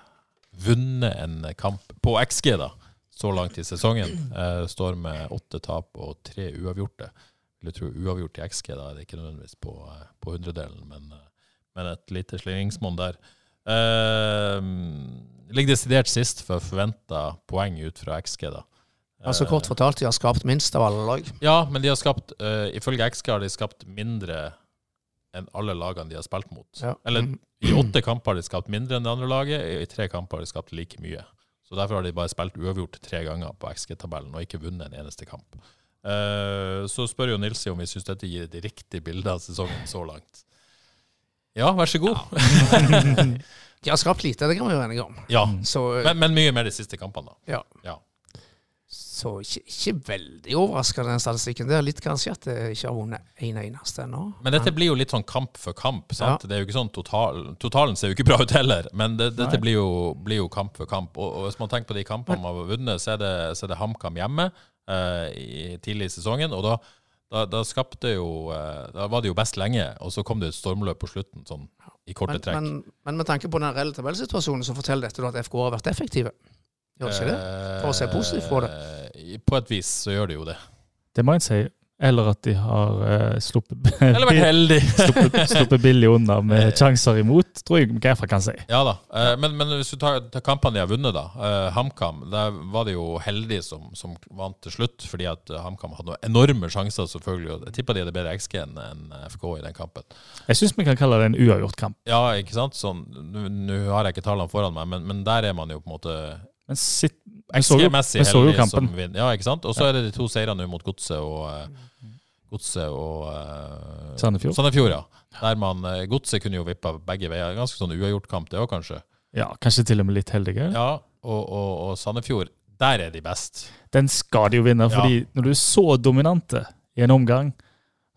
vunnet en kamp på XG da, så langt i sesongen. Eh, står med åtte tap og tre uavgjorte. Vil jeg tro uavgjort i XG, da er det ikke nødvendigvis på, eh, på hundredelen, men, eh, men et lite slingringsmonn der. Uh, ligger desidert sist for forventa poeng ut fra XG, da. Altså Kort fortalt, de har skapt minst av alle lag. Ja, men de har skapt uh, ifølge XG har de skapt mindre enn alle lagene de har spilt mot. Ja. Eller Mm. i åtte kamper har de skapt mindre enn det andre laget, i tre kamper har de skapt like mye. Så derfor har de bare spilt uavgjort tre ganger på XG-tabellen og ikke vunnet en eneste kamp. Uh, så spør jo Nilsi om vi syns dette gir et riktig bilde av sesongen så langt. Ja, vær så god. *laughs* De har skapt lite, det kan vi være enige om. Ja, Så, men, men mye mer de siste kampene, da. ja. Ja. Så ikke, ikke veldig overraskende, den statistikken. Det er litt kanskje at det ikke har vunnet en eneste ennå. Men dette blir jo litt sånn kamp for kamp. sant? Det er jo ikke sånn total, Totalen ser jo ikke bra ut heller, men det, dette blir jo, blir jo kamp for kamp. Og, og hvis man tenker på de kampene man har vunnet, så er det, så er det HamKam hjemme, eh, i, tidlig i sesongen. Og da, da, da skapte jo eh, Da var det jo best lenge, og så kom det et stormløp på slutten, sånn i korte Men, trekk. men, men med tanke på den reelle tabellsituasjonen, så forteller dette at FK har vært effektive. Gjør ikke det? For å se positivt på det. Eh, På et vis så gjør det jo det. Det må en si. Eller at de har uh, sluppet, *laughs* Eller vært heldig. *laughs* sluppet, sluppet billig unna med sjanser imot, tror jeg Gaffa kan si. Ja da. uh, Men, men hvis du tar, tar kampene de har vunnet, da. Uh, HamKam, der var det jo heldige som, som vant til slutt, fordi at eh, HamKam hadde noen enorme sjanser, selvfølgelig. og Jeg tipper de hadde bedre XG enn en FK i den kampen. Jeg syns vi kan kalle det en uavgjort kamp. Ja, ikke sant? Sånn, nå har jeg ikke tallene foran meg, men, men der er man jo på en måte Men sitt, jeg så jo, jeg så jo kampen. Ja, ikke sant? Og så er det de to seirene mot Godset og Godse og uh, Sandefjord. Sandefjord, ja. Der man, eh, Godset kunne jo vippa begge veier. Ganske sånn uavgjort kamp, det òg, kanskje. Ja, kanskje til og med litt heldige. Ja, og, og, og Sandefjord, der er de best. Den skal de jo vinne, fordi når du er så dominante i en omgang,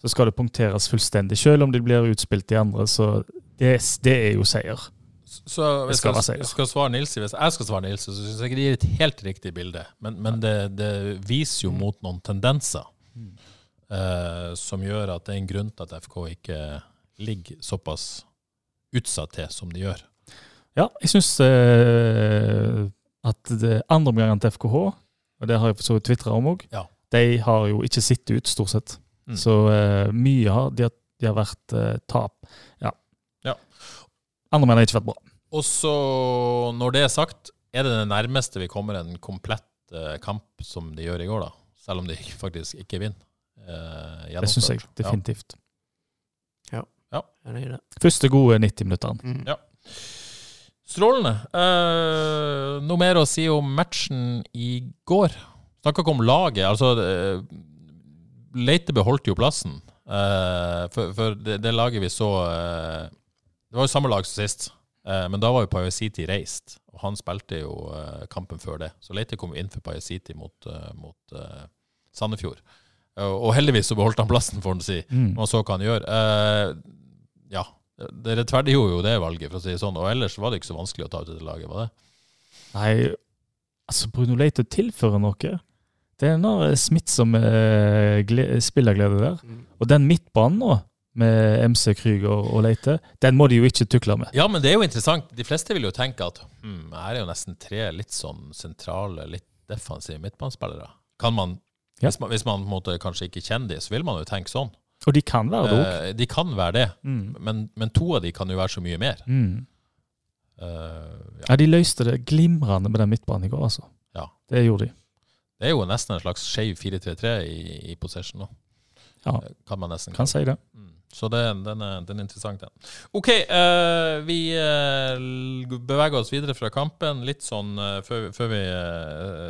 så skal det punkteres fullstendig. Selv om de blir utspilt i andre, så det, det er jo seier. Så hvis skal jeg skal svare Nilsi, hvis jeg skal svare Nilsi, så syns jeg ikke det gir et helt riktig bilde. Men, men det, det viser jo mot noen tendenser uh, som gjør at det er en grunn til at FK ikke ligger såpass utsatt til som de gjør. Ja, jeg syns uh, at det andre omgangen til FKH, og det har jeg for så vidt tvitra om òg, Ja. de har jo ikke sittet ut, stort sett. Mm. Så uh, mye har de, har de har vært eh, tap. Ja. mener har ikke vært bra. Og så, når det er sagt, er det det nærmeste vi kommer en komplett uh, kamp som de gjør i går, da. Selv om de *laughs* faktisk ikke vinner. Uh, Det syns jeg definitivt. Ja. i det. Første gode 90 minutter. Mm. Ja. Strålende. Uh, noe mer å si om matchen i går? Snakka ikke om laget. Altså, uh, Leite beholdt jo plassen. Uh, for for det, det laget vi så Det var jo samme lag som sist, eh, men da var jo Paiositi reist. Og han spilte jo eh, kampen før det. Så Leite kom inn for Paiositi mot, eh, mot Sandefjord. Og heldigvis så beholdt han plassen, får han si. Mm. Man så hva han gjør. Eh, ja, det rettferdiggjorde jo det valget, for å si det sånn. Og ellers var det ikke så vanskelig å ta ut dette laget, var det? Nei, altså Bruno Leite tilfører noe. Det er en smittsom eh, gle- spillerglede der. Mm. Og den midtbanen nå, med MC Krüger og Leite, den må de jo ikke tukle med. Ja, men det er jo interessant. De fleste vil jo tenke at hmm, her er jo nesten tre litt sånn sentrale, litt defensive midtbanespillere. Kan man, Ja. hvis man, hvis man måte kanskje ikke kjenner de, så vil man jo tenke sånn. Og de kan være det òg. Eh, de kan være det, Mm. men, men to av de kan jo være så mye mer. Mm. Uh, ja. Ja, de løste det glimrende med den midtbanen i går, altså. Ja. Det gjorde de. Det er jo nesten en slags skeiv 4-3-3 i, i possession nå. Ja. Kan man nesten Kan si det. Mm. Så det, den, er, den er interessant, den. OK, uh, vi uh, beveger oss videre fra kampen. Litt sånn uh, før, før vi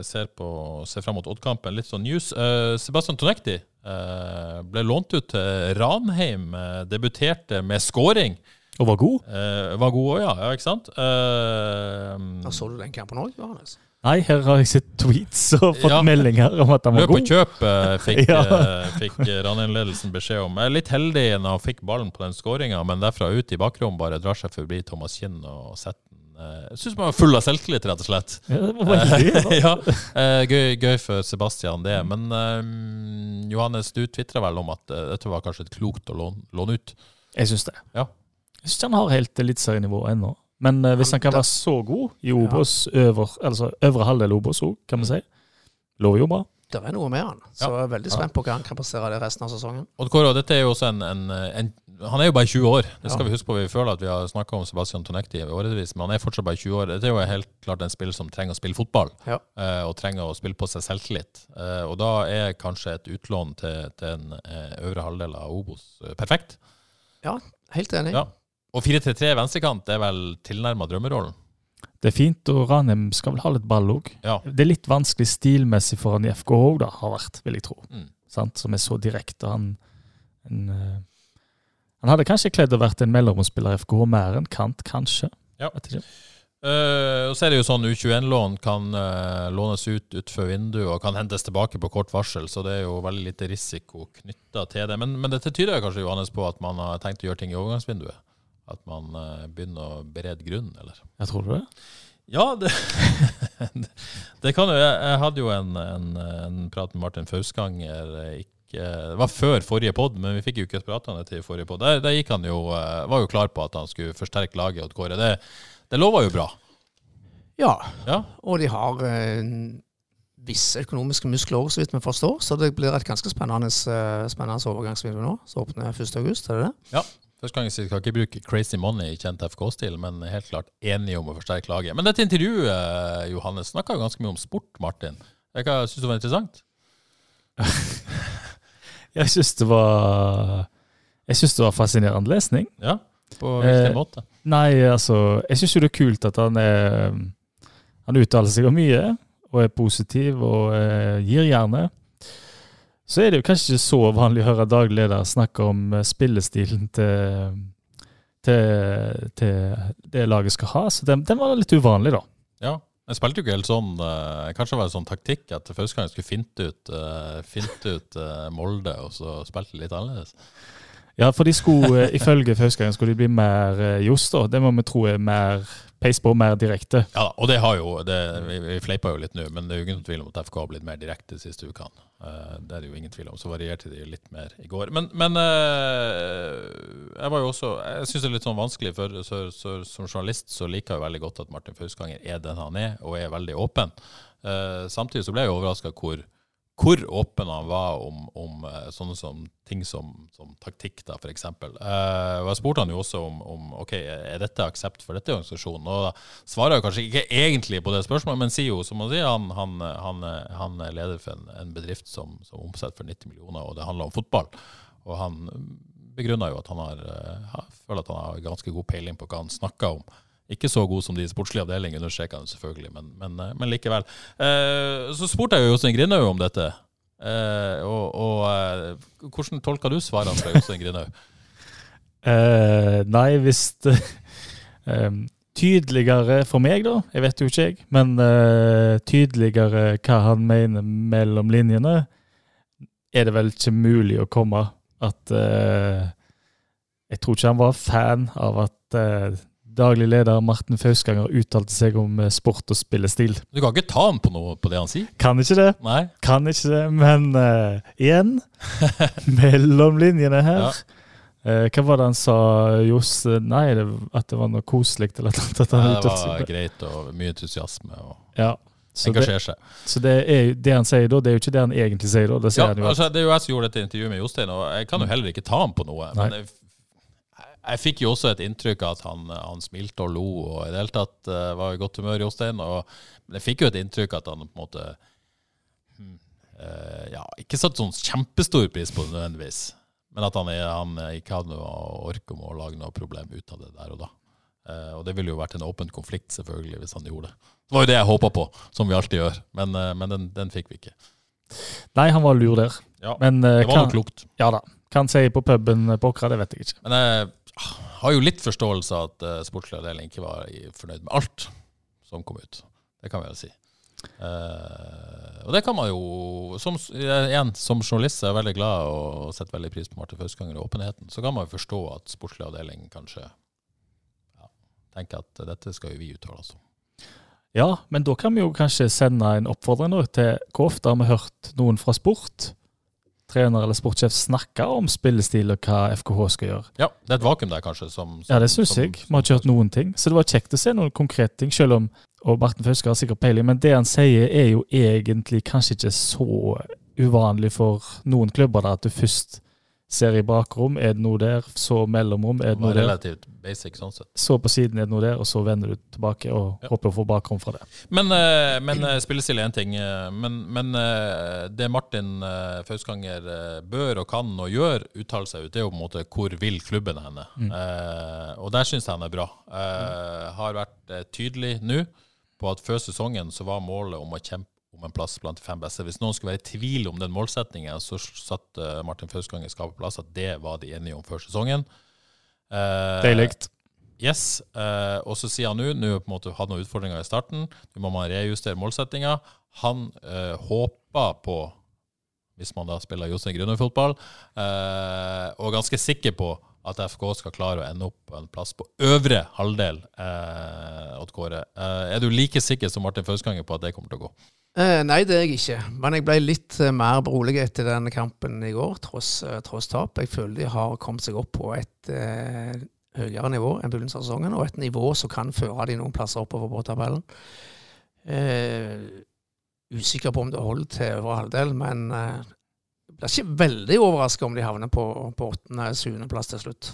ser, på, ser fram mot Odd-kampen, litt sånn news. Eh, Sebastian Tonekti eh, ble lånt ut til Ranheim. debuterte med scoring. Og var god. Eh, var god òg, ja. ja. Ikke sant? Da så du den kampen òg, Johannes? Nei, her har jeg sett tweets og fått Ja. meldinger om at han var Løp og kjøp eh, fikk, *laughs* Ja. eh, fikk eh, Ranheim-ledelsen beskjed om. Jeg er litt heldig når han fikk ballen på den skåringa, men derfra ut i bakrom bare drar seg forbi Thomas Kinn og setter Jeg syns man var full av selvtillit, rett og slett. Ja, det var veldig. *laughs* ja, gøy, gøy for Sebastian, det. Men um, Johannes, du tvitra vel om at dette var kanskje et klokt å låne, låne ut? Jeg syns det. Ja. Jeg syns han har helt eliteserienivå ennå. Men uh, hvis Han- han kan da- være så god i Obos, øver, altså øvre halvdel Obos òg, kan vi si, lover jo bra. Det er noe med han. Så jeg er veldig spent på hva han kan prestere det resten av sesongen. Odd Kåre, dette er jo også en, en, en Han er jo bare 20 år. Det skal Ja. vi huske på. Vi føler at vi har snakka om Sebastian Tonekti i årevis, men han er fortsatt bare 20 år. Dette er jo helt klart en spiller som trenger å spille fotball, Ja. eh, og trenger å spille på seg selvtillit. Eh, og da er kanskje et utlån til, til en eh, øvre halvdel av Obos perfekt. Ja, Helt enig. Ja. Og 4-3-3 venstrekant er vel tilnærma drømmerollen. Det er fint, og Ranheim skal vel ha litt ball òg. Ja. Det er litt vanskelig stilmessig for han i FK òg, da, har vært, vil jeg tro. Mm. Sant? Som er så direkte. Han, en, eh, han hadde kanskje kledd å vært en mellomspiller i FK mer enn kant, kanskje. Ja. Uh. Så er det jo sånn U21-lån kan uh, lånes ut utenfor vinduet og kan hentes tilbake på kort varsel, så det er jo veldig lite risiko knytta til det. Men, men dette tyder kanskje Johannes på at man har tenkt å gjøre ting i overgangsvinduet? At man eh, begynner å berede grunnen, eller? Jeg tror det? Ja, det, *laughs* det kan jo jeg, jeg hadde jo en, en, en prat med Martin Fausganger eh, ikke, Det var før forrige pod, men vi fikk jo ikke prata til forrige pod. Der, der gikk han jo, eh, var jo klar på at han skulle forsterke laget og Kåre. Det, det lover jo bra. Ja, Ja, og de har eh, visse økonomiske muskler så vidt vi forstår. Så det blir et ganske spennende, spennende overgangsvindu nå. Så åpner 1. august, er det det? ja. Første gang jeg sier, skal ikke bruke crazy money i kjent FK-stil, men helt klart enige om å forsterke laget. Men dette intervjuet, eh, Johannes, snakka jo ganske mye om sport, Martin. Hva syns du var interessant. *laughs* Jeg syns det var Jeg syns det var fascinerende lesning. Ja, på hvilken Eh, måte? Nei, altså Jeg syns jo det er kult at han er Han uttaler seg om mye, og er positiv og eh, gir jernet. Så er det jo kanskje ikke så vanlig å høre daglig leder snakke om eh, spillestilen til, til, til det laget skal ha. Så den, den var litt uvanlig, da. Ja. Jeg spilte jo ikke helt sånn eh, Kanskje det var en sånn taktikk at første gang jeg skulle finte ut, uh, finte ut eh, Molde, og så spilte det litt annerledes. Ja, for de skulle, eh, ifølge Fauskagen skulle de bli mer eh, Johs, da. Det må vi tro er mer peis på, mer direkte. Ja, og det har jo det, vi, vi fleipa jo litt nå, men det er jo ingen tvil om at FK har blitt mer direkte de siste ukene. Uh, det er det jo ingen tvil om. Så varierte de litt mer i går. Men, men uh, jeg var jo også Jeg syns det er litt sånn vanskelig, for så, så, som journalist så liker jeg jo veldig godt at Martin Fausganger er den han er, og er veldig åpen. Uh, samtidig så ble jeg overraska hvor hvor åpen han var om, om eh, sånne som ting som, som taktikk, da, f.eks. Uh, og jeg spurte han jo også om, om ok, er dette aksept for dette organisasjonen. Og da svarer jeg kanskje ikke egentlig på det spørsmålet, men sier jo som han sier, han, han, han, han er leder for en, en bedrift som, som omsetter for 90 millioner, og det handler om fotball. Og han begrunner jo at han har, eh, føler at han har ganske god peiling på hva han snakker om. Ikke så god som de sportslige avdelingene, understreker han selvfølgelig, men, men, eh, men likevel. Eh, så spurte jeg jo Jostein Grinaug om dette. Eh, og, og eh, hvordan tolka du svarene fra Jostein Grinaug? *laughs* Eh, nei, hvis det, *laughs* eh, Tydeligere for meg, da. Jeg vet jo ikke, jeg. Men tydeligere hva han mener mellom linjene, er det vel ikke mulig å komme. At Jeg tror ikke han var fan av at daglig leder Marten Fausganger uttalte seg om eh, sport og spillestil. Du kan ikke ta ham på noe på det han sier? Kan ikke det. Nei? Kan ikke det, men uh, igjen *laughs* Mellom linjene her. Ja. Eh, hva var det han sa, Johs? Nei, det, at det var noe koselig eller noe. At han Det var greit og mye entusiasme og Ja. Så det, så det, er, det han sier da, det er jo ikke det han egentlig sier da. Det sier Ja, jo altså, det er jo jeg som gjorde dette intervjuet med Jostein, og jeg kan jo heller ikke ta ham på noe. Nei. jeg, jeg fikk jo også et inntrykk av at han, han smilte og lo, og i det hele tatt uh, var i godt humør, Jostein. Og, men jeg fikk jo et inntrykk av at han på en måte hmm, eh, Ja, ikke satt sånn kjempestor pris på det nødvendigvis, men at han, han ikke hadde noe ork om å lage noe problem ut av det der og da. Uh, og det ville jo vært en åpen konflikt, selvfølgelig, hvis han gjorde det. Det var jo det jeg håpa på, som vi alltid gjør, men, men den, den fikk vi ikke. Nei, han var lur der. Ja, Men det var kan, nok klokt. ja da. Hva han sier på puben på Åkra, det vet jeg ikke. Men jeg har jo litt forståelse av at uh, sportslig avdeling ikke var fornøyd med alt som kom ut. Det kan vi vel si. Uh, og det kan man jo som, Igjen, som journalist er jeg veldig glad og setter veldig pris på Martin Fauskanger og åpenheten. Så kan man jo forstå at sportslig avdeling kanskje ja, tenker at dette skal jo vi uttale oss om. Ja, men da kan vi jo kanskje sende en oppfordring til hvor ofte har vi hørt noen fra sport, trener eller sportssjef, snakke om spillestil og hva FKH skal gjøre. Ja, det er et vakuum der, kanskje. Som, som Ja, det syns jeg. Vi har ikke hørt noen ting. Så det var kjekt å se noen konkrete ting, selv om og Marten Fauske har sikkert peiling, men det han sier er jo egentlig kanskje ikke så uvanlig for noen klubber, da, at du først ser i bakrom, er det noe der, så mellomrom, er det noe der, relativt basic sånn sett. så på siden er det noe der, og så vender du tilbake og Ja. håper å få bakrom fra det. Men, eh, men eh, spillestil er én ting. eh, Men, men det Martin Fauskanger bør og kan og gjør, uttaler seg ut, det er jo på en måte hvor vil klubben henne. Eh, og der syns jeg han er bra. Eh, Har vært tydelig nå på at før sesongen så var målet om å kjempe om en plass blant de fem beste. Hvis noen skulle være i tvil om den målsettingen, så satt Martin Martin i skapet plass at det var de enige om før sesongen. Eh, Deilig. Yes, eh, og så sier han nå Nå på en måte hatt noen utfordringer i starten. Nå må man rejustere målsettinga. Han eh, håper på, hvis man da spiller Jostein Grønøy-fotball, eh, og er ganske sikker på at FK skal klare å ende opp på en plass på øvre halvdel. Eh, Odd Kåre. Eh, er du like sikker som Martin Fauskanger på at det kommer til å gå? Eh, nei, det er jeg ikke. Men jeg ble litt eh, mer beroliget etter den kampen i går, tross, eh, tross tap. Jeg føler de har kommet seg opp på et eh, høyere nivå enn begynnelsen av sesongen, og et nivå som kan føre de noen plasser oppover på tabellen. Eh, usikker på om det holder til øvre halvdel, men eh, blir ikke veldig overraska om de havner på, på åttende-syvendeplass til slutt.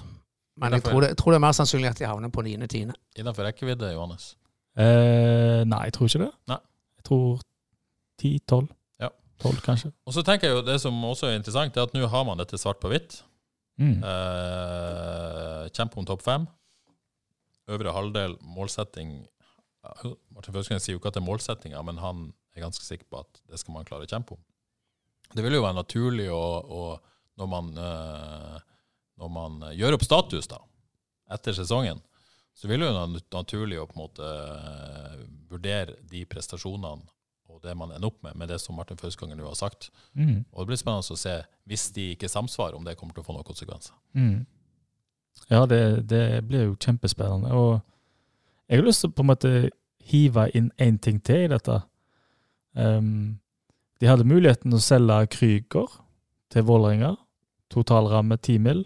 Men jeg tror, det, jeg tror det er mer sannsynlig at de havner på niende-tiende. Innenfor rekkevidde, Johannes? Eh, nei, jeg tror ikke det. Nei. Jeg tror 10-12. Ja. 12, kanskje. Og så tenker jeg jo Det som også er interessant, er at nå har man dette svart på hvitt. Mm. Eh, kjempe om topp fem. Øvre halvdel, målsetting Martin Fauskanger sier jo ikke at det er målsettinga, men han er ganske sikker på at det skal man klare å kjempe om. Det vil jo være naturlig å, å når, man, eh, når man gjør opp status da, etter sesongen, så vil det jo være naturlig å på en måte eh, vurdere de prestasjonene og det man ender opp med, med det som Martin Fauskanger nå har sagt. Mm. Og det blir spennende å se, hvis de ikke samsvarer, om det kommer til å få noen konsekvenser. Mm. Ja, det, det blir jo kjempespennende. Og jeg har lyst til å på en måte hive inn én ting til i dette. Ehm, de hadde muligheten til å selge Krüger til Vålerenga. Totalramme 10 mill.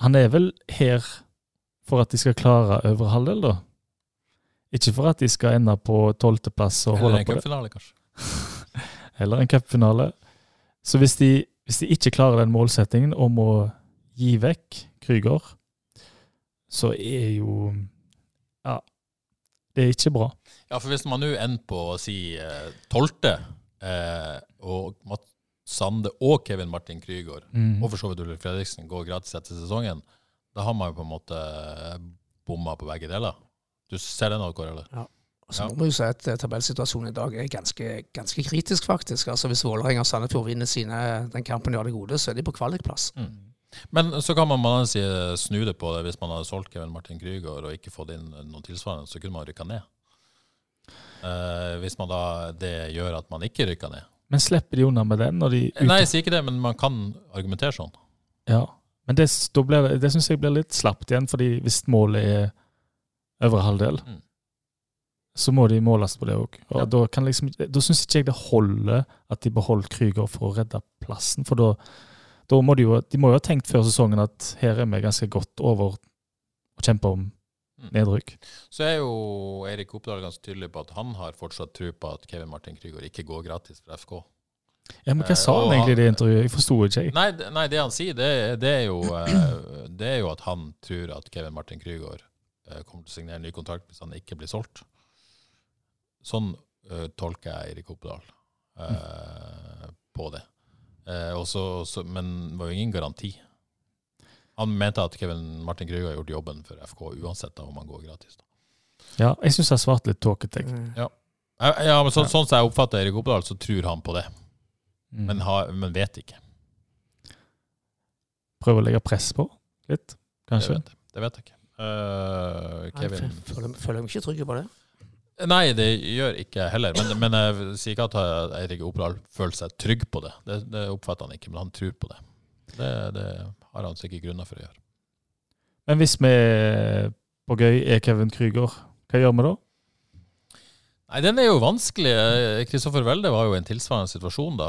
Han er vel her for at de skal klare øvre halvdel, da? Ikke for at de skal ende på tolvteplass og holde på det. Eller en cupfinale, kanskje. *laughs* Eller en cupfinale. Så hvis de, hvis de ikke klarer den målsettingen om å gi vekk Krüger, så er jo Ja, det er ikke bra. Ja, for hvis man nå ender på å si eh, tolvte, eh, og Mats Sande og Kevin Martin Krygård, Mm. og for så vidt Ulrik Fredriksen, går gratis etter sesongen, da har man jo på en måte bomma på begge deler. Du ser den, Kåre, eller? Ja. så må vi jo si at eh, tabellsituasjonen i dag er ganske, ganske kritisk, faktisk. Altså Hvis Vålerenga og Sandefjord vinner sine, den kampen de har det gode, så er de på kvalikplass. Men så kan man den snu det på det. Hvis man hadde solgt Kevin Martin Krygård og ikke fått inn noen tilsvarende, så kunne man rykka ned. Eh, hvis man da det gjør at man ikke rykker ned. Men slipper de unna med den når de Nei, jeg sier ikke det, men man kan argumentere sånn. Ja. Men det, blir det, det syns jeg blir litt slapt igjen, fordi hvis målet er øvre halvdel, Mm. så må de måles på det òg. Og Ja. da, kan liksom, da syns ikke jeg det holder at de beholder Krüger for å redde plassen. For da, da må de jo De må jo ha tenkt før sesongen at her er vi ganske godt over å kjempe om Mm. nedrykk. Så er jo Eirik Oppdal ganske tydelig på at han har fortsatt tro på at Kevin Martin Krygård ikke går gratis fra FK. Ja, Men hva Eh, sa han egentlig i det intervjuet? Jeg forsto ikke, jeg. Nei, det- nei, det han sier, det, det, er jo, eh, det er jo at han tror at Kevin Martin Krygård eh, kommer til å signere ny kontrakt hvis han ikke blir solgt. Sånn uh, tolker jeg Eirik Oppdal eh, på det. Eh, og så- så- men det var jo ingen garanti. Han mente at Kevin Martin Krüger har gjort jobben for FK uansett da, om han går gratis. Da. Ja, jeg syns jeg svarte litt tåkete. Mm. Ja, ja men så, Sånn som jeg oppfatter Erik Oppdal, så tror han på det, Mm. men, ha, men vet ikke. Prøve å legge press på litt, Det kanskje. vet, det vet jeg ikke. Uh, Kevin jeg føler meg ikke trygg på det. Nei, det gjør ikke heller. Men, men jeg sier ikke at Eirik Oppdal føler seg trygg på det. det. Det oppfatter han ikke, men han tror på det. Det, det har han sikkert grunner for å gjøre. Men hvis vi på gøy er Kevin Krüger, hva gjør vi da? Nei, Den er jo vanskelig. Kristoffer Welde var jo i en tilsvarende situasjon da.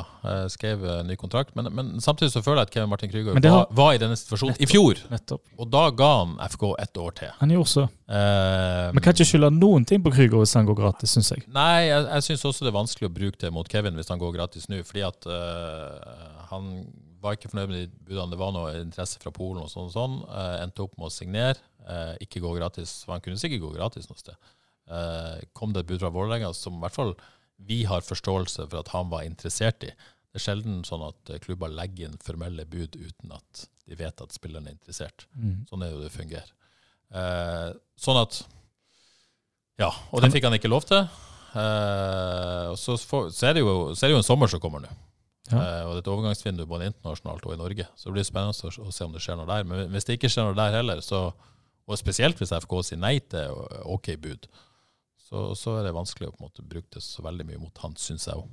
Skrev eh, ny kontrakt. Men, men samtidig så føler jeg at Kevin Martin Krüger var, har- var i denne situasjonen i fjor. Nettopp. Og da ga han FK ett år til. Han gjorde så. Eh, Vi kan ikke skylde noen ting på Krüger hvis han går gratis, syns jeg. Nei, jeg, jeg syns også det er vanskelig å bruke det mot Kevin hvis han går gratis nå. Fordi at uh, han var ikke fornøyd med de budene. Det var noe interesse fra Polen og sånn og sånn. Uh, endte opp med å signere. Uh, ikke gå gratis. For han kunne sikkert gå gratis noe sted. Eh, kom det et bud fra Vålerenga som i hvert fall vi har forståelse for at han var interessert i. Det er sjelden sånn at eh, klubber legger inn formelle bud uten at de vet at spilleren er interessert. Mm. Sånn er jo det fungerer. Eh, sånn at Ja, og det fikk han ikke lov til. Eh, og så, for, så, er det jo, så er det jo en sommer som kommer nå. Ja. Eh, og det er et overgangsvindu både internasjonalt og i Norge. Så det blir spennende å, å se om det skjer noe der. Men hvis det ikke skjer noe der heller, så, og spesielt hvis FK sier nei til OK bud, så, så er det vanskelig å på en måte bruke det så veldig mye mot han, syns jeg òg.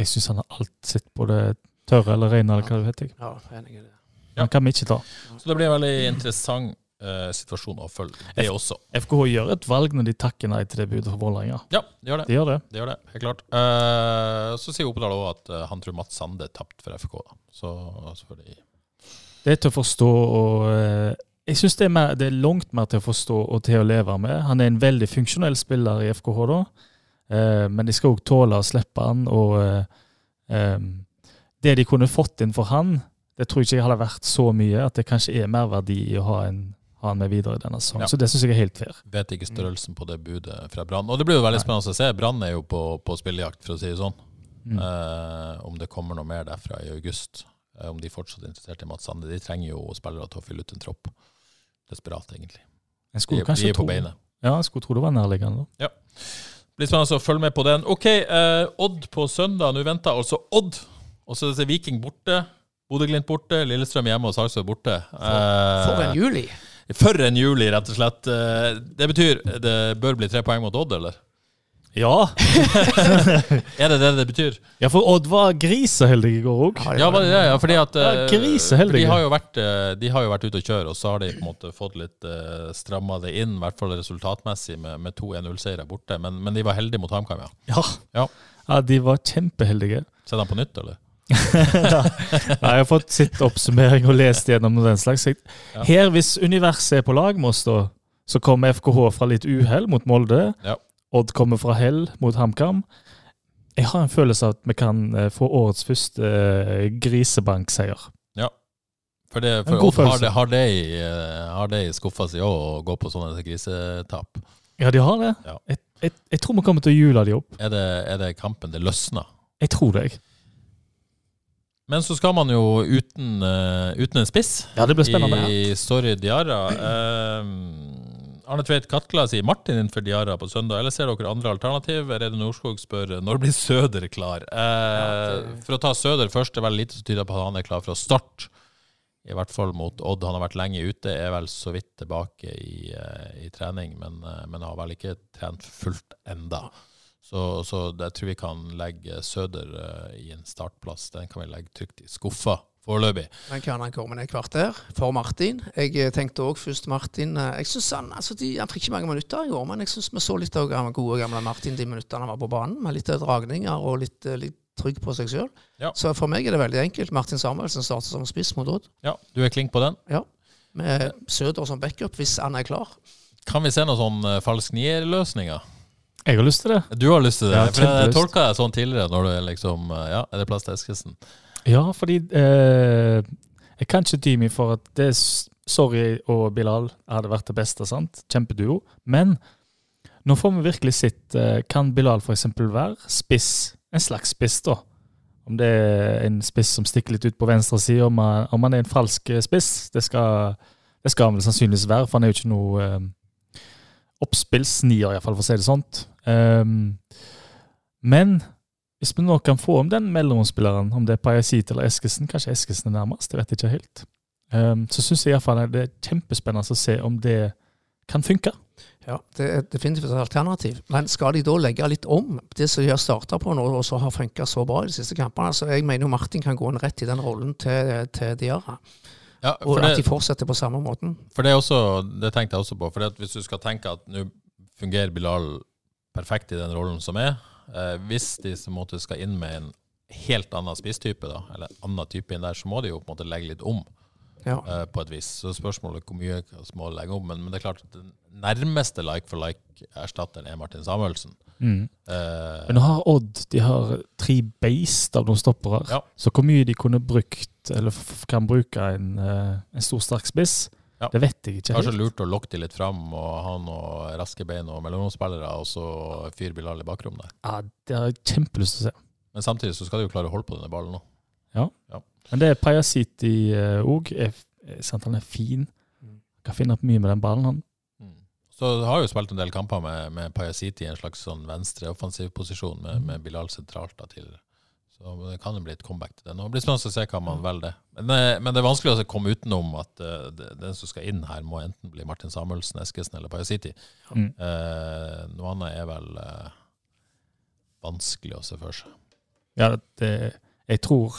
Jeg syns han har alt sitt på det tørre eller rene, eller hva det heter. Ja, enig i det. Ja. Kan vi ikke ta. Så det blir en veldig interessant uh, situasjon å følge, det også. FKH gjør et valg når de takker nei til det budet for Vålerenga. Ja, de gjør det. De gjør det. De gjør det, helt klart. Uh, så sier Oppdal òg at uh, han tror Mats Sande er tapt for FK. Da. Så, selvfølgelig fordi Det er til å forstå, og jeg syns det, det er langt mer til å forstå og til å leve med. Han er en veldig funksjonell spiller i FKH, da. Eh, men de skal òg tåle å slippe han, og eh, eh, det de kunne fått inn for han, det tror jeg ikke hadde vært så mye at det kanskje er merverdi i å ha, en, ha han med videre i denne sesongen. Ja. Så det syns jeg er helt fair. vet ikke størrelsen på det budet fra Brann. Og det blir jo veldig spennende å se. Brann er jo på, på spillejakt, for å si det sånn. Mm. Eh, om det kommer noe mer derfra i august. Eh, om de fortsatt er interessert i Mats Sande. De trenger jo spillere til å fylle ut en tropp. Desperat, egentlig. Jeg skulle de kanskje er på tro, beinet. ja, jeg skulle tro det var nærliggende. da. Blir spennende å følge med på den. OK, eh, Odd på søndag. Nå venter altså Odd. Og så er det Viking borte. Bodø-Glimt borte. Lillestrøm hjemme og Sarpsborg borte. For, For en juli. For en juli, rett og slett. Eh, Det betyr det bør bli tre poeng mot Odd, eller? Ja. *laughs* Er det det det betyr? ja, for Odd var griseheldig i går òg. Ja, var det det? Ja, fordi at Ja, eh, for De har jo vært, eh, de har jo vært ute og kjøre, og så har de på en måte fått litt uh, stramma det inn, i hvert fall resultatmessig, med, med to 1-0-seire borte. Men, men de var heldige mot HamKam, ja. Ja. Ja. ja, de var kjempeheldige. Ser de på nytt, eller? *laughs* Nei, jeg har fått sitt oppsummering og lest gjennom den slags. Her, hvis universet er på lag med oss, da, så kommer FKH fra litt uhell mot Molde. Ja. Odd kommer fra hell mot HamKam. Jeg har en følelse av at vi kan eh, få årets første eh, grisebankseier. For, det, for Odd har det, har det, i, eh, har det i skuffa si òg, å gå på sånne grisetap. Ja, de har det. Ja. Jeg, jeg, jeg tror vi kommer til å jule de opp. Er det, er det kampen det løsner? Jeg tror det, jeg. Men så skal man jo uten, uh, uten en spiss Ja, det blir spennende. i Story Diarra. Eh, Arne Tveit Katla sier Martin innenfor Diara på søndag, eller ser dere andre alternativ? Reidun Norskog spør når blir Søder klar? Eh, for å ta Søder først, det er vel lite som tyder på at han er klar fra start. I hvert fall mot Odd. Han har vært lenge ute, er vel så vidt tilbake i, eh, i trening, men, eh, men har vel ikke trent fullt enda. Så, så jeg tror vi kan legge Søder eh, i en startplass. Den kan vi legge trygt i skuffa foreløpig. Men kan han komme ned et kvarter for Martin? Jeg eh, tenkte òg først Martin eh, Jeg synes Han altså de, han fikk ikke mange minutter i går, men jeg syns vi så litt av gode gamle Martin de minuttene han var på banen, med litt dragninger og litt, eh, litt trygg på seg sjøl. Ja. Så for meg er det veldig enkelt. Martin Samuelsen starter som spiss mot Odd, Ja, du er klink på den? Ja. med Søder som backup hvis han er klar. Kan vi se noen sånn falsk nier-løsninger? Jeg har lyst til det. Du har lyst til det? Ja, for jeg tolka deg sånn tidligere, når du er liksom Ja, er det plass til Eskesen? Ja, fordi eh, Jeg kan ikke dy meg for at det Sorry og Bilal hadde vært det beste, sant? Kjempeduo. Men nå får vi virkelig sett eh, Kan Bilal f.eks. være spiss? En slags spiss, da. Om det er en spiss som stikker litt ut på venstre side, om, om han er en falsk eh, spiss. Det skal, det skal han vel sannsynligvis være, for han er jo ikke noe eh, oppspillsnier, iallfall, for å si det sånt. Um, men hvis vi nå kan få om den mellomspilleren, om det er Pajasit eller Eskesen, kanskje Eskesen er nærmest, det vet jeg ikke helt, um, så syns jeg iallfall det er kjempespennende å se om det kan funke. Ja, Det er definitivt et alternativ. Men skal de da legge litt om det som de har starta på nå, og så har funka så bra i de siste kampene? Så jeg mener jo Martin kan gå inn rett i den rollen til, til Diarra, Ja, og det, at de fortsetter på samme måten. for det, er også, det tenkte jeg også på. For hvis du skal tenke at nå fungerer Bilal perfekt i den rollen som er eh, Hvis de på måtte skal inn med en helt annen spisstype, da, eller en annen type inn der, så må de jo på en måte legge litt om. Ja. eh, på et vis. Så spørsmålet er hvor mye må legge om. Men, men det er klart at den nærmeste like for like-erstatteren er Martin Samuelsen. Mm. Eh, Men nå har Odd de har tre beist av noen stoppere. Ja. Så hvor mye de kunne brukt, eller kan bruke en, eh, en stor, sterk spiss, Ja. det vet jeg ikke Kanskje helt. lurt å lokke de litt fram og ha noen raske bein og mellomromsspillere, og så fyre Bilal i bakrommet der. Ja, det har jeg kjempelyst til å se. Men samtidig så skal de jo klare å holde på denne ballen nå. Men det er Pajasiti òg. Han er fin. Kan finne opp mye med den ballen, han. Så har jo spilt en del kamper med, med Pajasiti i en slags sånn venstre offensiv posisjon, med, med Bilal sentralt da tidligere. Så det kan jo bli et comeback til det nå. Det blir spennende å se hva man velger. Men, eh, men det er vanskelig å komme utenom at uh, den som skal inn her, må enten bli Martin Samuelsen, Eskesen eller Pajasiti. Mm. Uh, noe annet er vel uh, vanskelig å se for seg. Ja, det, jeg tror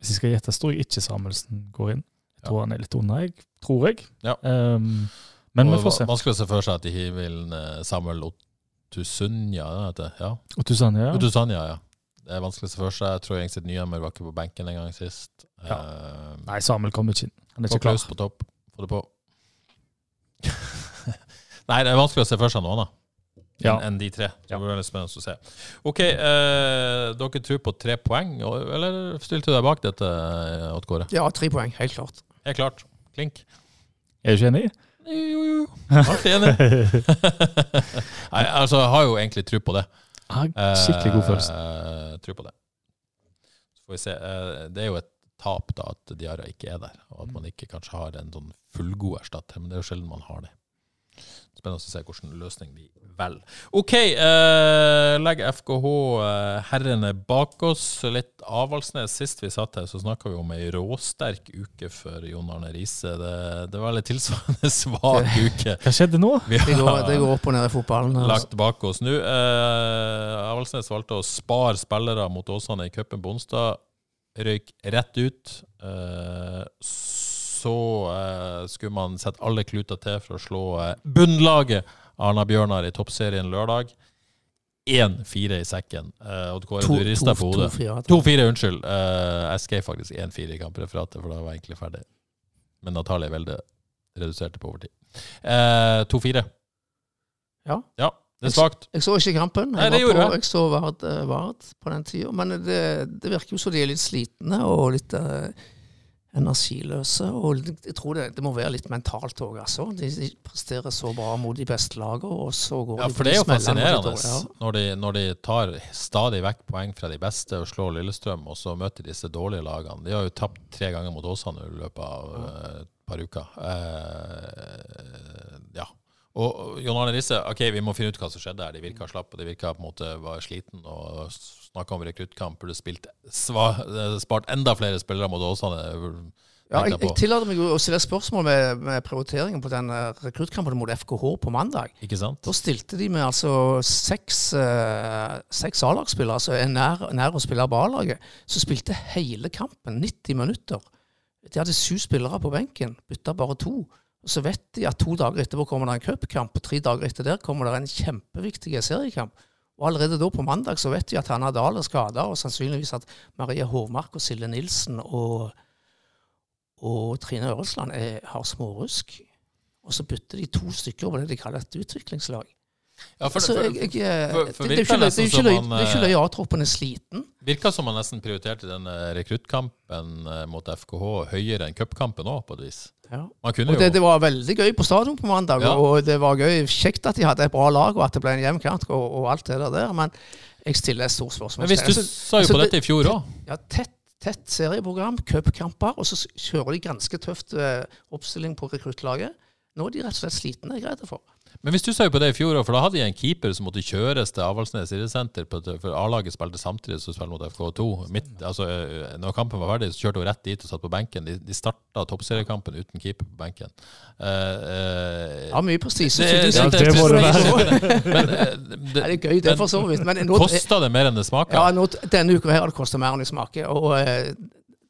Hvis jeg skal gjette, tror jeg ikke Samuelsen går inn. Jeg tror han er litt unna, jeg. Tror jeg. Ja. Um, men vi får se. Vanskelig å se for seg at de hiver inn Samuel Otusanya, det ja. Og Tusan, ja. Otusanya, ja. Det er vanskelig å se for seg. Jeg tror Engstedt Nyhammer var ikke på benken en gang sist. Ja. Uh, Nei, Samuel kommer ikke inn. Han er ikke klar. På topp. Få det på. *laughs* Nei, det er vanskelig å se for seg noe annet Ja. enn en de tre. Det Ja. blir veldig spennende å se. OK, uh, dere tror på tre poeng, eller stilte du deg bak dette, eh, Odd Kåre? Ja, tre poeng, helt klart. Helt klart. Klink. Er du ikke enig? Jo, jo, jo. Alltid enig. *laughs* *laughs* Nei, altså, jeg har jo egentlig tro på det. Ah, skikkelig god følelse. Eh, Tror på det. Så får vi se. Eh, Det er jo et tap da at Diarra ikke er der, og at man ikke kanskje har en sånn fullgod erstatter. Men det er jo sjelden man har det. Spennende å se hvilken løsning de velger. OK, eh, legg FKH eh, herrene bak oss. Litt Avaldsnes. Sist vi satt her, så snakka vi om ei råsterk uke for Jon Arne Riise. Det, det var litt tilsvarende *laughs* svak uke. Hva skjedde nå? Vi Det går, det går opp og ned i fotballen. Altså. lagt bak oss nå. Eh, Avaldsnes valgte å spare spillere mot Åsane i cupen på onsdag. Røyk rett ut. Eh, så eh, skulle man sette alle kluter til for å slå eh, bunnlaget Arna-Bjørnar i toppserien lørdag. 1-4 i sekken. Eh, Odd Kåre, du rister på hodet. 2-4, 2-4, unnskyld. Eh, jeg skrev faktisk 1-4 i kampreferatet, for da var jeg egentlig ferdig. Men Natalie Welde reduserte på overtid. Eh, 2-4. Ja. ja. Det er svakt. Jeg så ikke kampen. Nei, Jeg, det var gjorde på, jeg. jeg så Vard, eh, på den tida. Men det, det virker jo som de er litt slitne og litt eh, energiløse. Og jeg tror det, det må være litt mentalt òg, altså. De, de presterer så bra mot de beste lagene, og så går Ja, de for på det er jo fascinerende mot de. Ja. når, de, når de tar stadig vekk poeng fra de beste og slår Lillestrøm, og så møter disse dårlige lagene. De har jo tapt tre ganger mot Åsane i løpet av eh, et par uker. Uh, ja. Og John Arne Risse, ok, vi må finne ut hva som skjedde her. De virka slappe, de virka på en måte var sliten og snakka om rekruttkamp. Burde spilt sva, spart enda flere spillere mot Åsane. Ja, jeg, jeg tillater meg å stille spørsmål med, med prioriteringen på den eh, rekruttkampen mot FKH på mandag. Ikke sant? Da stilte de med altså seks, eh, seks A-lagsspillere, altså er nær, nær å spille på A-laget, som spilte hele kampen, 90 minutter. De hadde syv spillere på benken, bytta bare to. Og Så vet de at to dager etterpå kommer det en cupkamp, og tre dager etter der kommer det en kjempeviktig seriekamp. Og allerede da på mandag så vet de at Hanna Dahl er skada, og sannsynligvis at Maria Hovmark og Silje Nilsen og, og Trine Øresland er, har smårusk. Og så bytter de to stykker på det de kaller et utviklingslag. Ja, for, Altså, jeg, jeg, for- for det, det ikke løy- det er ikke løy- det er ikke eh, løye A-troppen er sliten. Virka som man nesten prioriterte den eh, rekruttkampen eh, mot FKH høyere enn cupkampen òg, på et vis. Ja. Og det, det var veldig gøy på stadion på mandag, Ja. og det var gøy. Kjekt at de hadde et bra lag, og at det ble en jevn kamp og, og alt det der. Men jeg stiller et stort spørsmål. Men hvis du sa jo altså, på dette i fjor òg. Ja, tett, tett serieprogram, cupkamper, og så kjører de ganske tøft eh, oppstilling på rekruttlaget. Nå er de rett og slett slitne, jeg er redd for. Men hvis du jo på det i fjor òg, for da hadde de en keeper som måtte kjøres til Avaldsnes idrettssenter, for A-laget spilte samtidig som spilte mot FK2. Midt, altså, eh, når kampen var ferdig, så kjørte hun rett dit og satt på benken. De, de starta toppseriekampen uten keeper på benken. Uh, uh, Ja, mye prestisje. det, det, Ja, det må det være. *laughs* Men Ja, det, det er gøy, det for så vidt. Men kosta det mer enn det smaker? Ja, nå, denne uka her har det kostet mer enn det smaker. Og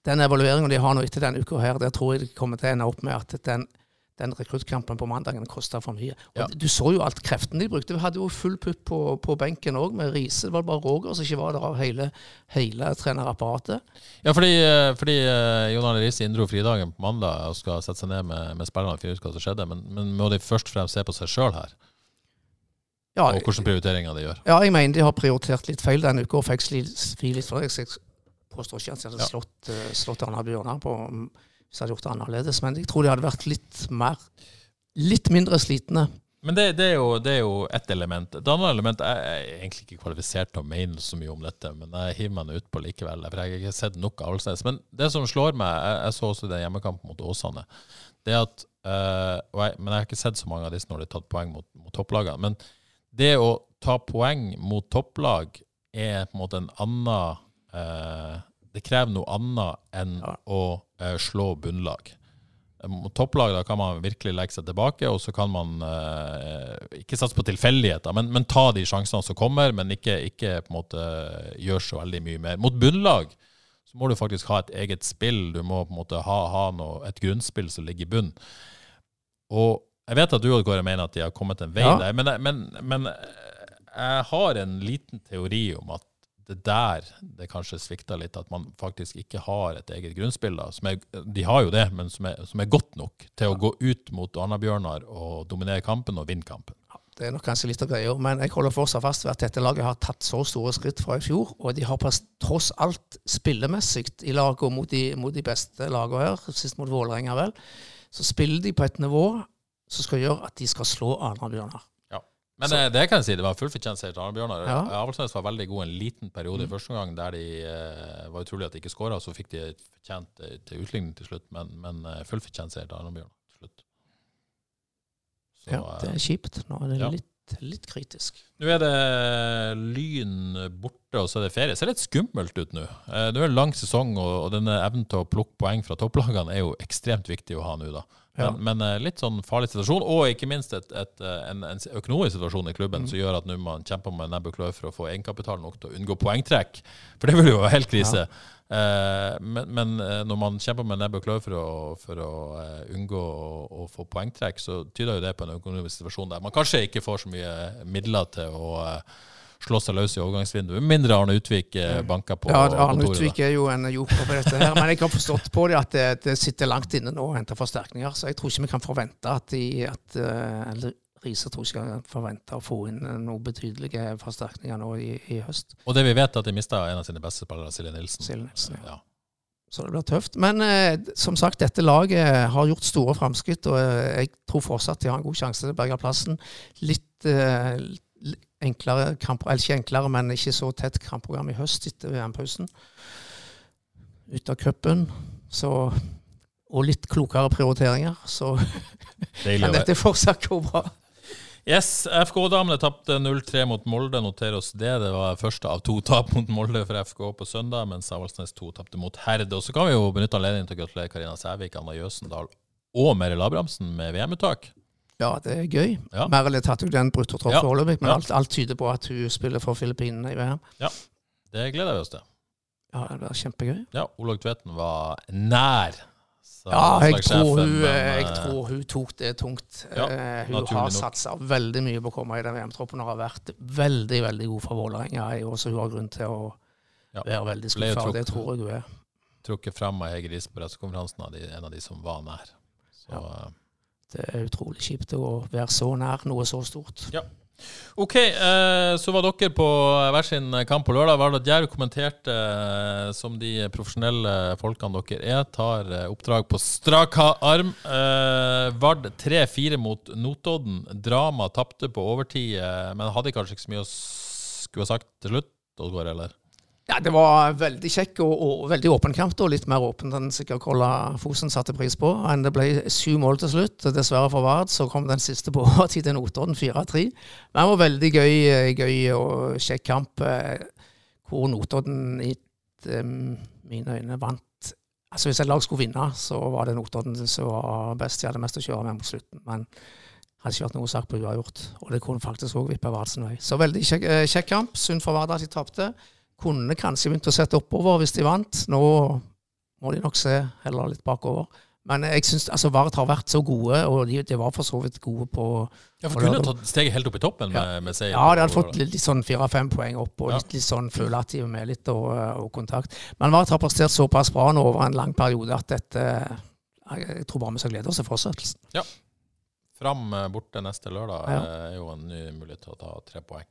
den evalueringen de har nå etter denne uka her, der tror jeg de kommer til å ende opp med at den, den rekruttkampen på mandagen kosta for mye. Ja. Du så jo alt kreftene de brukte. Vi hadde jo full pupp på, på benken òg, med Riise. Det var bare Roger som ikke var der av hele, hele trenerapparatet. Ja, fordi, eh, fordi eh, Jon Arne Riise inndro fridagen på mandag og skal sette seg ned med, med spillerne finne ut hva som skjedde. Men, men må de først og fremst se på seg sjøl her, Ja, og hvilke prioriteringer de gjør? ja, jeg mener de har prioritert litt feil denne uka og fikk svi litt for det. Jeg påstår ikke at de hadde Ja. slått, eh, slått Arna Bjørnar på hvis jeg hadde gjort det annerledes, men jeg tror de hadde vært litt mer Litt mindre slitne. Men det, det, er jo, det er jo ett element. Et annet element Jeg er egentlig ikke kvalifisert til å mene så mye om dette, men jeg hiver meg utpå likevel. For jeg har ikke sett nok av Alsnes. Men det som slår meg, jeg, jeg så også den hjemmekampen mot Åsane, det at øh, jeg, Men jeg har ikke sett så mange av disse når de har tatt poeng mot, mot topplagene. Men det å ta poeng mot topplag er på en måte en annen øh, Det krever noe annet enn Ja. å slå bunnlag. Mot topplag da kan man virkelig legge seg tilbake, og så kan man eh, ikke satse på tilfeldigheter, men, men ta de sjansene som kommer, men ikke, ikke på en måte gjøre så veldig mye mer. Mot bunnlag så må du faktisk ha et eget spill. Du må på en måte ha, ha noe, et grunnspill som ligger i bunnen. Og jeg vet at du og Kåre mener at de har kommet en vei Ja. der, men, men, men jeg har en liten teori om at det der det kanskje svikter litt, at man faktisk ikke har et eget grunnspill. De har jo det, men som er, som er godt nok til å gå ut mot Arna-Bjørnar og dominere kampen og vinne kampen. Det er nok kanskje litt av greia, men jeg holder fortsatt fast ved at dette laget har tatt så store skritt fra i fjor, og de har tross alt spillemessig i laget og mot de, mot de beste lagene her, sist mot Vålerenga vel, så spiller de på et nivå som skal gjøre at de skal slå Arna-Bjørnar. Men det, det kan jeg si, det var full fortjent seier til Arne-Bjørnar. Ja. Avaldsnes var veldig god en liten periode i første omgang der de uh, var utrolig at de ikke skåra. Så fikk de fortjent eh, til utligning til slutt, men, men uh, full fortjent seier til Arne-Bjørnar til slutt. Så, Ja, det eh, er kjipt. Nå er det Ja. litt, litt kritisk. Nå er det Lyn borte, og så er det ferie. Det ser litt skummelt ut nå. det er en lang sesong, og, og denne evnen til å plukke poeng fra topplagene er jo ekstremt viktig å ha nå, da. Men, Ja. men eh, litt sånn farlig situasjon, og ikke minst et, et, eh, en, en økonomisk situasjon i Mm. klubben som gjør at nå man kjemper med nebb og klør for å få egenkapital nok til å unngå poengtrekk. For det vil jo være helt krise. Eh, men men når man kjemper med nebb og klør for å, for å unngå å, å få poengtrekk, så tyder jo det på en økonomisk situasjon der man kanskje ikke får så mye midler til å slå seg løs i overgangsvinduet, mindre Arne Utvik eh, banker på Ja, Arne. Utvik er jo en joker på dette her, men jeg har forstått på det at det, det sitter langt inne nå å hente forsterkninger, så jeg tror ikke vi kan forvente at, de, at eh, eller Riise tror ikke kan forvente å få inn noen betydelige forsterkninger nå i, i høst. Og det vi vet, er at de mista en av sine beste spillere, Silje Nilsen. Silje Nilsen, ja. ja. Så det blir tøft. Men eh, som sagt, dette laget har gjort store framskritt, og eh, jeg tror fortsatt de har en god sjanse til å berge plassen. Litt eh, enklere kamp, eller ikke enklere, men ikke så tett kampprogram i høst etter VM-pausen. Ut av cupen. Så Og litt klokere prioriteringer. Så *laughs* *laughs* Men kan dette fortsatt gå bra. Yes, FK-damene tapte 0-3 mot Molde. Noter oss det. Det var første av to tap mot Molde for FK på søndag, mens Avaldsnes 2 tapte mot Herd. Og så kan vi jo benytte anledningen til å gratulere Karina Sævik, Anna Jøsendal og Meril Abrahamsen med VM-uttak. Ja, det er gøy. Ja. Meril er tatt ut den brutto tropp Ja. for Ålevik, men Ja. alt, alt tyder på at hun spiller for Filippinene i VM. Ja, Det gleder vi oss til. Ja, det blir kjempegøy. Ja, Olaug Tveten var nær. Ja, jeg tror, hun, men, jeg eh, tror hun tok det tungt. Ja, uh, hun har satsa veldig mye på å komme i den VM-troppen og har vært veldig veldig god for Vålerenga i år, så hun har grunn til å Ja. være veldig skuffa. Det tror jeg hun er. trukket fram av Hege Risberg, av de, en av de som var nær. Så, Ja. Det er utrolig kjipt å være så nær noe så stort. OK, eh, så var dere på hver sin kamp på lørdag. Var det Djerv kommenterte eh, som de profesjonelle folkene dere er, tar eh, oppdrag på strak arm. Vard 3-4 mot Notodden. Drama tapte på overtid, men hadde kanskje ikke så mye å skulle ha sagt til slutt, Oddvar, eller? Ja, Det var veldig kjekk og, og veldig åpen kamp. og Litt mer åpen enn sikkert Kolla Fosen satte pris på. Men det ble syv mål til slutt. Dessverre for Vard så kom den siste på overtid til Notodden, 4-3. Men det var veldig gøy, eh, gøy og kjekk kamp, eh, hvor Notodden i eh, mine øyne vant. Altså Hvis et lag skulle vinne, så var det Notodden som var best. De hadde mest å kjøre med mot slutten. Men hadde ikke vært noe sak på uavgjort. Og det kunne faktisk òg vippe Vardsen vei. Så veldig kjekk, kjekk kamp. Synd for Vard at de tapte kunne kanskje begynt å sette oppover hvis de vant. Nå må de nok se heller litt bakover. Men jeg synes, altså Vard har vært så gode, og de, de var for så vidt gode på Ja, for kunne tatt steget helt opp i toppen med, med seier. Ja, de hadde fått litt, litt sånn fire-fem poeng opp, og Ja. litt, litt sånn føle at de er med litt og, og kontakt. Men Vard har prestert såpass bra nå over en lang periode at dette Jeg jeg tror bare vi skal glede oss til fortsettelsen. Fram eh, borte neste lørdag Ja. eh, er jo en ny mulighet til å ta tre poeng.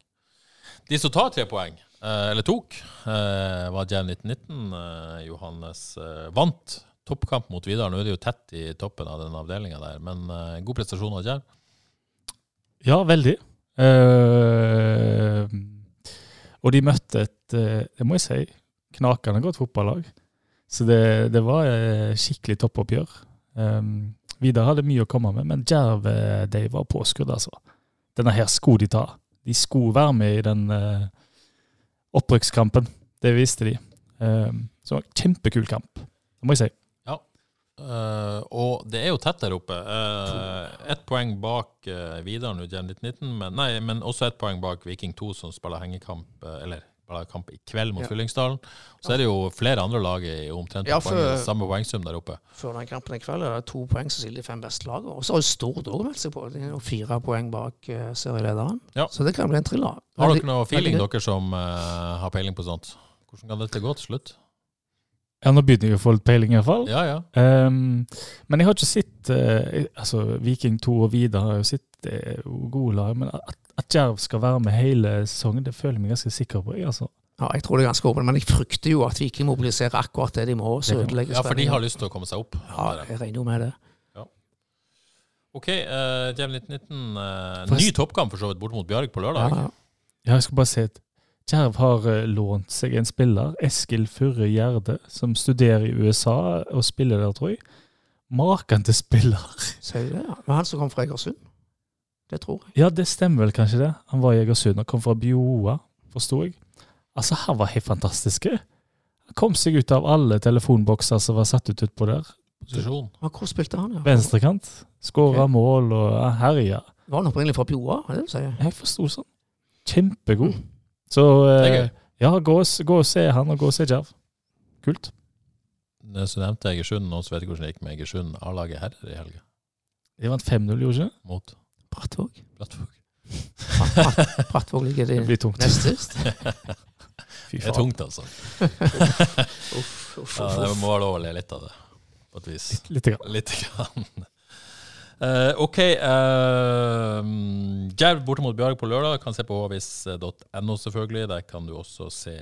De som tar tre poeng, eh, eller tok, eh, var Jam 1919. eh, Johannes vant toppkamp mot Vidar. Nå er det jo tett i toppen av den avdelinga der, men god prestasjon av Jam. Ja, veldig. Uh, og de møtte et, det må jeg si, knakende godt fotballag. Så det, det var skikkelig toppoppgjør. Um, Vidar hadde mye å komme med, men Djerv eh, de var påskrudd, altså. Denne her skulle de ta. De skulle være med i den uh, opprykkskampen. Det viste de. Um, så kjempekul kamp, det må jeg si. Eh, og det er jo tett der oppe. Uh, ett poeng bak uh, Vidar nå, Gen 1919, men, men også ett poeng bak Viking 2, som spiller hengekamp, eller kamp i kveld mot Ja. Fyllingsdalen. Så er det jo flere andre lag i omtrent Ja, poeng, samme poengsum der oppe. Før den kampen i kveld er det to poeng som skiller de fem beste lagene. Og så har jo Stord òg meldt seg på. De er jo fire poeng bak uh, serielederen. Ja. Så det kan bli en thriller. Har dere noe feeling, dere som uh, har peiling på sånt? Hvordan kan dette gå til slutt? Ja, nå begynner jeg å få litt peiling, iallfall. Ja, ja. Um, men jeg har ikke sett uh, altså Viking 2 og Vida har jo sett uh, gode lag. Men at, at Jerv skal være med hele sesongen, det føler jeg meg ganske sikker på. Jeg, altså. Ja, jeg tror det er ganske åpent, men jeg frykter jo at Viking mobiliserer akkurat det de må. Så Det kan- ødelegger ja, for de har lyst til å komme seg opp. Ja, jeg regner jo med det. OK, uh, Jerv 1919. Uh, ny toppkamp for så vidt, bort mot Bjarg på lørdag. ja. Ja, jeg skal bare si et Jerv har eh, lånt seg en spiller, Eskil Furre Gjerde, som studerer i USA og spiller der, tror jeg. Maken til spiller. Sier du det, ja. Men han som kom fra Egersund? Det tror jeg. Ja, det stemmer vel kanskje det. Han var i Egersund og kom fra Bjoa, forsto jeg. Altså, han var helt fantastisk. Han kom seg ut av alle telefonbokser som var satt ut utpå der. Posisjon. Men hvor spilte han, ja? Venstrekant. Skåra okay. mål og herja. Var han opprinnelig fra Bjoa? Er det du sier? Jeg forsto sånn. Kjempegod. Så er eh, ja, gå, gå og se han, og gå og se Jerv. Kult. Det som nevnte Egersund, nå så vet hvordan det gikk med Egersund A-laget herrer i helga, De vant 5-0, gjorde de ikke? mot Brattvåg. Brattvåg. Bratt- Bratt- Brattvåg ligger Det de blir tungt. nest sist. *laughs* Fy Det er tungt, altså. *laughs* Uff, uff, Ja, uff, det må være lov å le litt av det, på et vis. Litt grann. Litt grann. Uh, *laughs* OK. Uh, Jerv borte mot Bjarg på lørdag. Kan se på hvis.no, selvfølgelig. Der kan du også se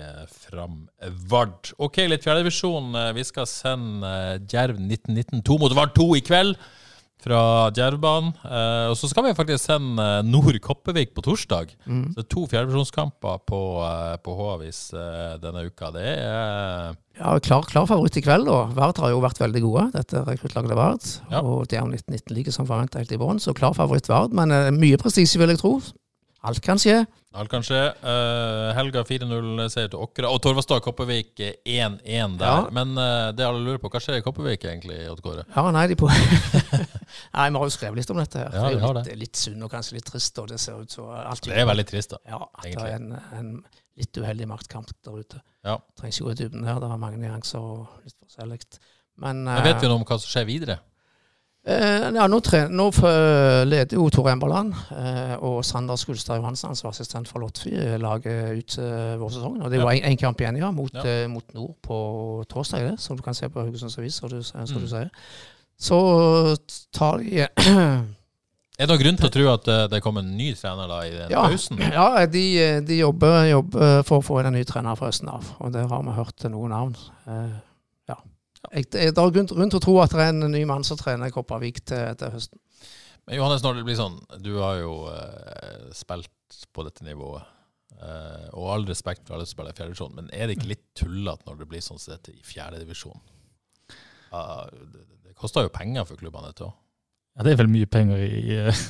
fram Vard. OK, litt fjerdedivisjon. Uh, vi skal sende eh, Jerv 1919 2 mot Vard 2 i kveld. Fra Djervbanen. Eh, og så skal vi faktisk sende eh, Nord Koppevik på torsdag. Mm. Så det er to fjerdedivisjonskamper på, uh, på Håvis eh, denne uka. Det er Ja, klar, klar favoritt i kveld, da. Vard har jo vært veldig gode, dette rekruttlaget Vard. Ja. Og Djerv 1919 like som forventa helt i bånn, så klar favoritt Vard. Men eh, mye prestisje, vil jeg tro. Alt kan skje. Alt kan skje. Uh, Helga 4-0-seier til Åkra. Og Torvastad Kopervik eh, 1-1 der. Ja. Men uh, det alle lurer på, hva skjer i Kopervik egentlig, Odd Kåre? Ja, nei, de på *laughs* Nei, vi har jo skrevet litt om dette her. Ja, det er jo det. litt, litt synd og kanskje litt trist, og det ser ut som alt Det er veldig trist, da. Ja, at det er en, en litt uheldig maktkamp der ute. Ja. Trenger ikke gå i dybden her, det er mange nyanser og litt forskjellig. Men, Men vet vi noe om hva som skjer videre? Eh, ja, nå, trener, nå leder jo Tor Emberland eh, og Sander Skulstad Johansen, assistent for Lotfi, eh, laget ut eh, vårsesongen. Og det var én kamp igjen, ja, mot, Ja. eh, mot Nord på torsdag, det, som du kan se på Haugesunds Avis, som du, som Mm. du sier. Så tar de *clears throat* Er det noen grunn til å tro at eh, det kommer en ny trener da i den Ja. pausen? Ja, de, de jobber, jobber for å få inn en ny trener fra høsten av, og der har vi hørt noen navn. Eh. Jeg, det er grunn, grunn til å tro at det er en ny mann som trener Kopervik til, til høsten. Men Johannes, når det blir sånn Du har jo eh, spilt på dette nivået. eh, og all respekt for alle som spiller i fjerdedivisjon, men er det ikke litt tullete når det blir sånn som dette i fjerdedivisjon? Uh, det, det koster jo penger for klubbene, dette òg. Ja, det er vel mye penger i eh,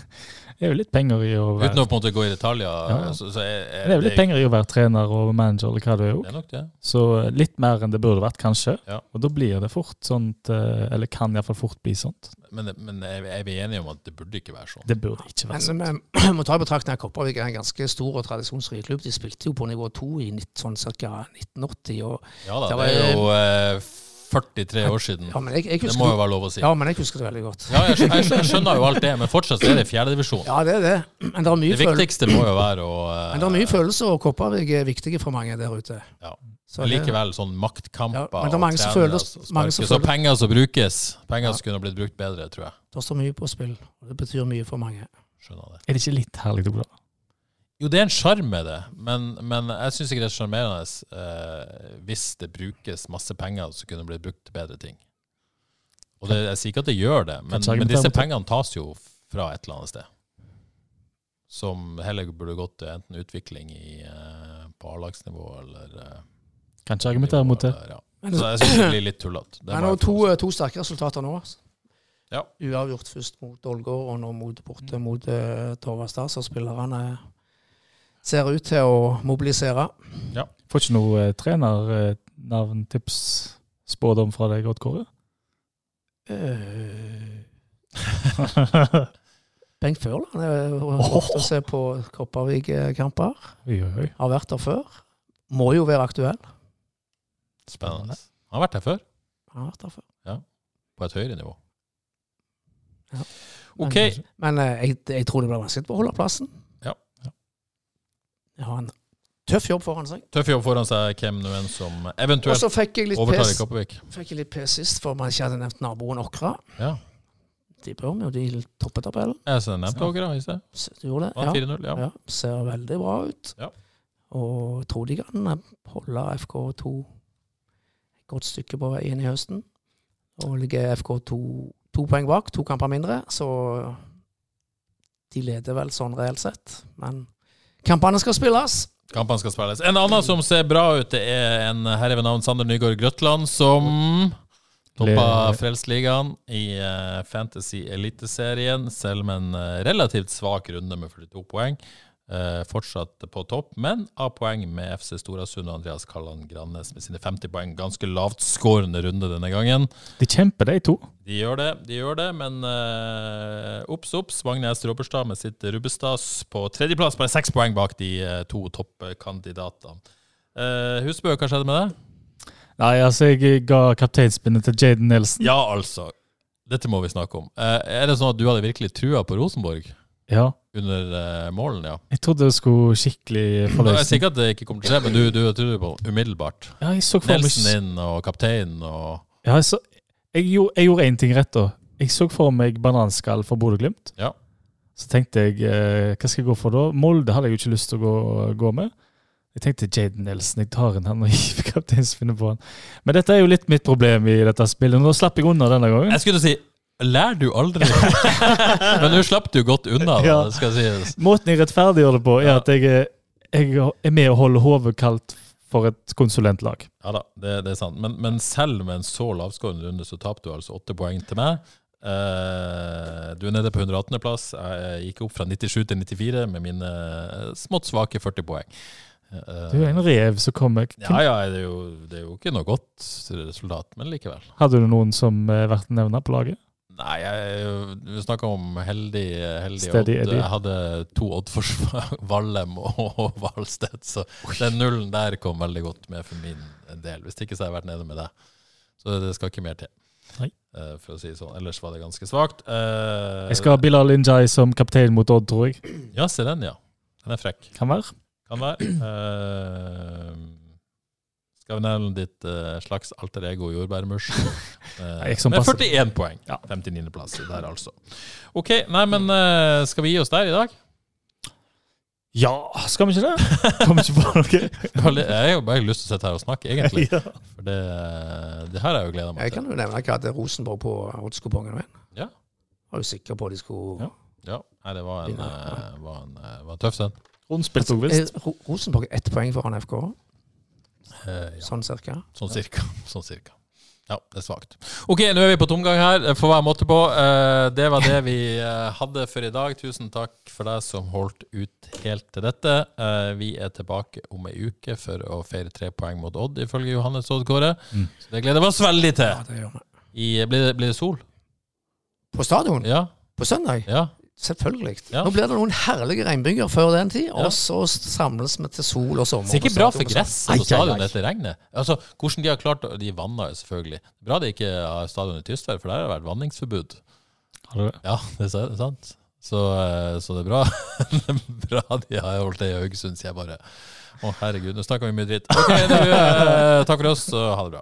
Det er jo litt penger i å være Uten å på en måte gå i detaljer. Ja. Så, så er, er, Det er jo litt penger i å være trener og manager eller hva du er Det òg. det. Så eh, litt mer enn det burde vært, kanskje. Ja. Og da blir det fort sånt, eh, eller kan iallfall fort bli sånt. Men, men er, vi- er vi enige om at det burde ikke være sånn? Det burde ikke være sånn. Men vi *clears throat* må ta i betraktning at Kopervik er en ganske stor og tradisjonsrik klubb. De spilte jo på nivå to i 19, sånn ca. 1980. Og, Ja da, Det det var- er jo eh, 43 år siden. ja, men jeg, jeg Det må jo være lov å si. ja, men jeg husker det veldig godt. Ja, jeg, skj- jeg, jeg skjønner jo alt det, men fortsatt er det *laughs* fjerdedivisjon. Ja, det er det. Men det er mye, Det viktigste må jo være å eh, men det er mye følelser, og Kopervik er viktige for mange der ute. Ja. Så Men likevel sånn maktkamper Ja, men det er mange og som føler- mange som og penger som brukes. Penger Ja. som kunne blitt brukt bedre, tror jeg. Det står mye på spill, og det betyr mye for mange. Skjønner det. Er det ikke litt herlig, Ola? Jo, det er en sjarm med det, men, men jeg syns ikke det er sjarmerende eh, hvis det brukes masse penger som kunne blitt brukt til bedre ting. Og det, jeg sier ikke at det gjør det, men, men disse pengene tas jo fra et eller annet sted. Som heller burde gått til enten utvikling i, eh, på A-lagsnivå eller eh, Kan ikke argumentere mot det. eller- Ja. Så jeg syns det blir litt tullete. Men jeg to, to sterke resultater nå. Ja. Uavgjort først mot Ålgård, og nå mot, borte mot uh, Torvastad, så spillerne ser ut til å mobilisere. Får ikke noe eh, trenernavn, tips, spådom fra deg, Odd Kåre? Eh, *laughs* Bengt Førland er ofte å se på Kopervik-kamper. Har vært der før. må jo være aktuell. Spennende. Han har vært her før, Han har vært der før. på et høyere nivå. Ja. OK. Men eh, jeg, jeg tror det blir vanskelig å holde plassen. Har en tøff jobb foran seg. Tøff jobb foran seg, hvem nå enn som eventuelt overtar i Kopervik. fikk jeg litt pes sist, for man ikke hadde nevnt naboen Åkra. Ja. De bør vi jo, de topper tabellen. Jeg så nevnte Åkra i sted. Du gjorde det? Ja. 4-0, ja. ja. Ser veldig bra ut. Ja. Og jeg tror de kan eh, holde FK2 et godt stykke på vei inn i høsten. Og ligger FK2 to poeng bak, to kamper mindre, så de leder vel sånn reelt sett. Men kampene skal spilles. Kampene skal spilles. En annen som ser bra ut, det er en herre ved navn Sander Nygaard Grøtland, som toppa Frelsesligaen i eh, Fantasy Eliteserien, selv med en eh, relativt svak runde med 42 poeng. Eh, fortsatt på topp, men av poeng med FC Storasund og Andreas Kalland Grannes med sine 50 poeng. Ganske lavtskårende runde denne gangen. De kjemper, de to. De gjør det, de gjør det, men eh, obs, obs. Magne Ropperstad med sitt Rubbestads på tredjeplass, bare seks poeng bak de eh, to toppkandidatene. Eh, Husbø, hva skjedde med det? Nei, altså, jeg ga kapteinspinnet til Jaden Nelson. Ja, altså. Dette må vi snakke om. Eh, er det sånn at du hadde virkelig trua på Rosenborg Ja. under uh, målen, ja? Jeg trodde det skulle skikkelig Jeg er forløse. sikker at det ikke kommer til å skje, men du, du tror på det umiddelbart. Ja, jeg så for meg Nelson inn og kapteinen og Ja, jeg, så, jeg, gjorde, jeg gjorde én ting rett da. Jeg så for meg bananskall for Bodø-Glimt. Ja. Så tenkte jeg, eh, hva skal jeg gå for da? Molde hadde jeg jo ikke lyst til å gå, gå med. Jeg tenkte Jaden Nelson, jeg tar inn han og *laughs* gir kapteinspinnet på han. Men dette er jo litt mitt problem i dette spillet. Nå slapp jeg unna denne gangen. Jeg skulle si Lær du aldri? *laughs* men nå slapp du godt unna, Ja. det skal sies. Måten jeg rettferdiggjør det på, er at jeg, jeg er med å holde hodet kaldt for et konsulentlag. Ja da, det, det er sant. Men, men selv med en så lavskårende runde, så tapte du altså åtte poeng til meg. Uh, du er nede på 118.-plass. Jeg gikk opp fra 97 til 94 med mine smått svake 40 poeng. Uh, Du er en rev som kommer. ja, ja, det er, jo, det er jo ikke noe godt resultat, men likevel. Hadde du noen som vært nevna på laget? Nei, jeg, vi snakka om heldig, heldig Odd. Eddie. Jeg hadde to Odd-forsvar, *laughs* Vallem og *laughs* Valstedt, så den nullen der kom veldig godt med for min del. Hvis ikke så hadde jeg vært nede med deg. Så det skal ikke mer til. Nei. Eh, For å si det sånn. Ellers var det ganske svakt. Eh, Jeg skal ha Bilal Injay som kaptein mot Odd, tror jeg. Ja, se den, ja. Den er frekk. Kan være. Kan være. Skal vi nevne ditt uh, slags alter ego jordbærmurs? *laughs* Uh, med 41 poeng. Ja. 59.-plass der, altså. OK, nei, men uh, skal vi gi oss der i dag? Ja, skal vi ikke det? Kommer ikke på noe. *laughs* Jeg har jo bare lyst til å sitte her og snakke, egentlig. Ja. For det, det her har jeg jo gleda meg Jeg kan jo nevne at jeg hadde Rosenborg på oddskupongen min. Ja. Var jo sikker på at de skulle Ja. Ja, nei, det var en, var en, var en, var en tøff. Eh, Ro- Rosenborg ett poeng foran FK, Eh, ja, sånn cirka. sånn cirka. *laughs* Sånn cirka. Ja, det er svakt. OK, nå er vi på tomgang her. Det får være måte på. Eh, Det var det vi eh, hadde for i dag. Tusen takk for deg som holdt ut helt til dette. Eh, Vi er tilbake om ei uke for å feire tre poeng mot Odd, ifølge Johannes Odd Kåre. Mm. Så det gleder vi oss veldig til. Ja, det gjør vi. I, blir, det, blir det sol? På stadion Ja. på søndag? ja. Selvfølgelig. Ja. Nå blir det noen herlige regnbyger før den tid, Ja. og så samles vi til sol og sommer. Det er ikke bra for gresset på ai, stadion etter regnet. Altså, Hvordan de har klart å- De vanna jo selvfølgelig. Bra de ikke har stadion i Tysvær, for der har det vært vanningsforbud. Har det? Ja, det er sant. Så, eh, så det er bra. *laughs* det er bra de har holdt det i Haugesund, sier jeg bare. Å, herregud, nå snakker vi mye dritt. Ok, du, eh, takk for oss, og ha det bra.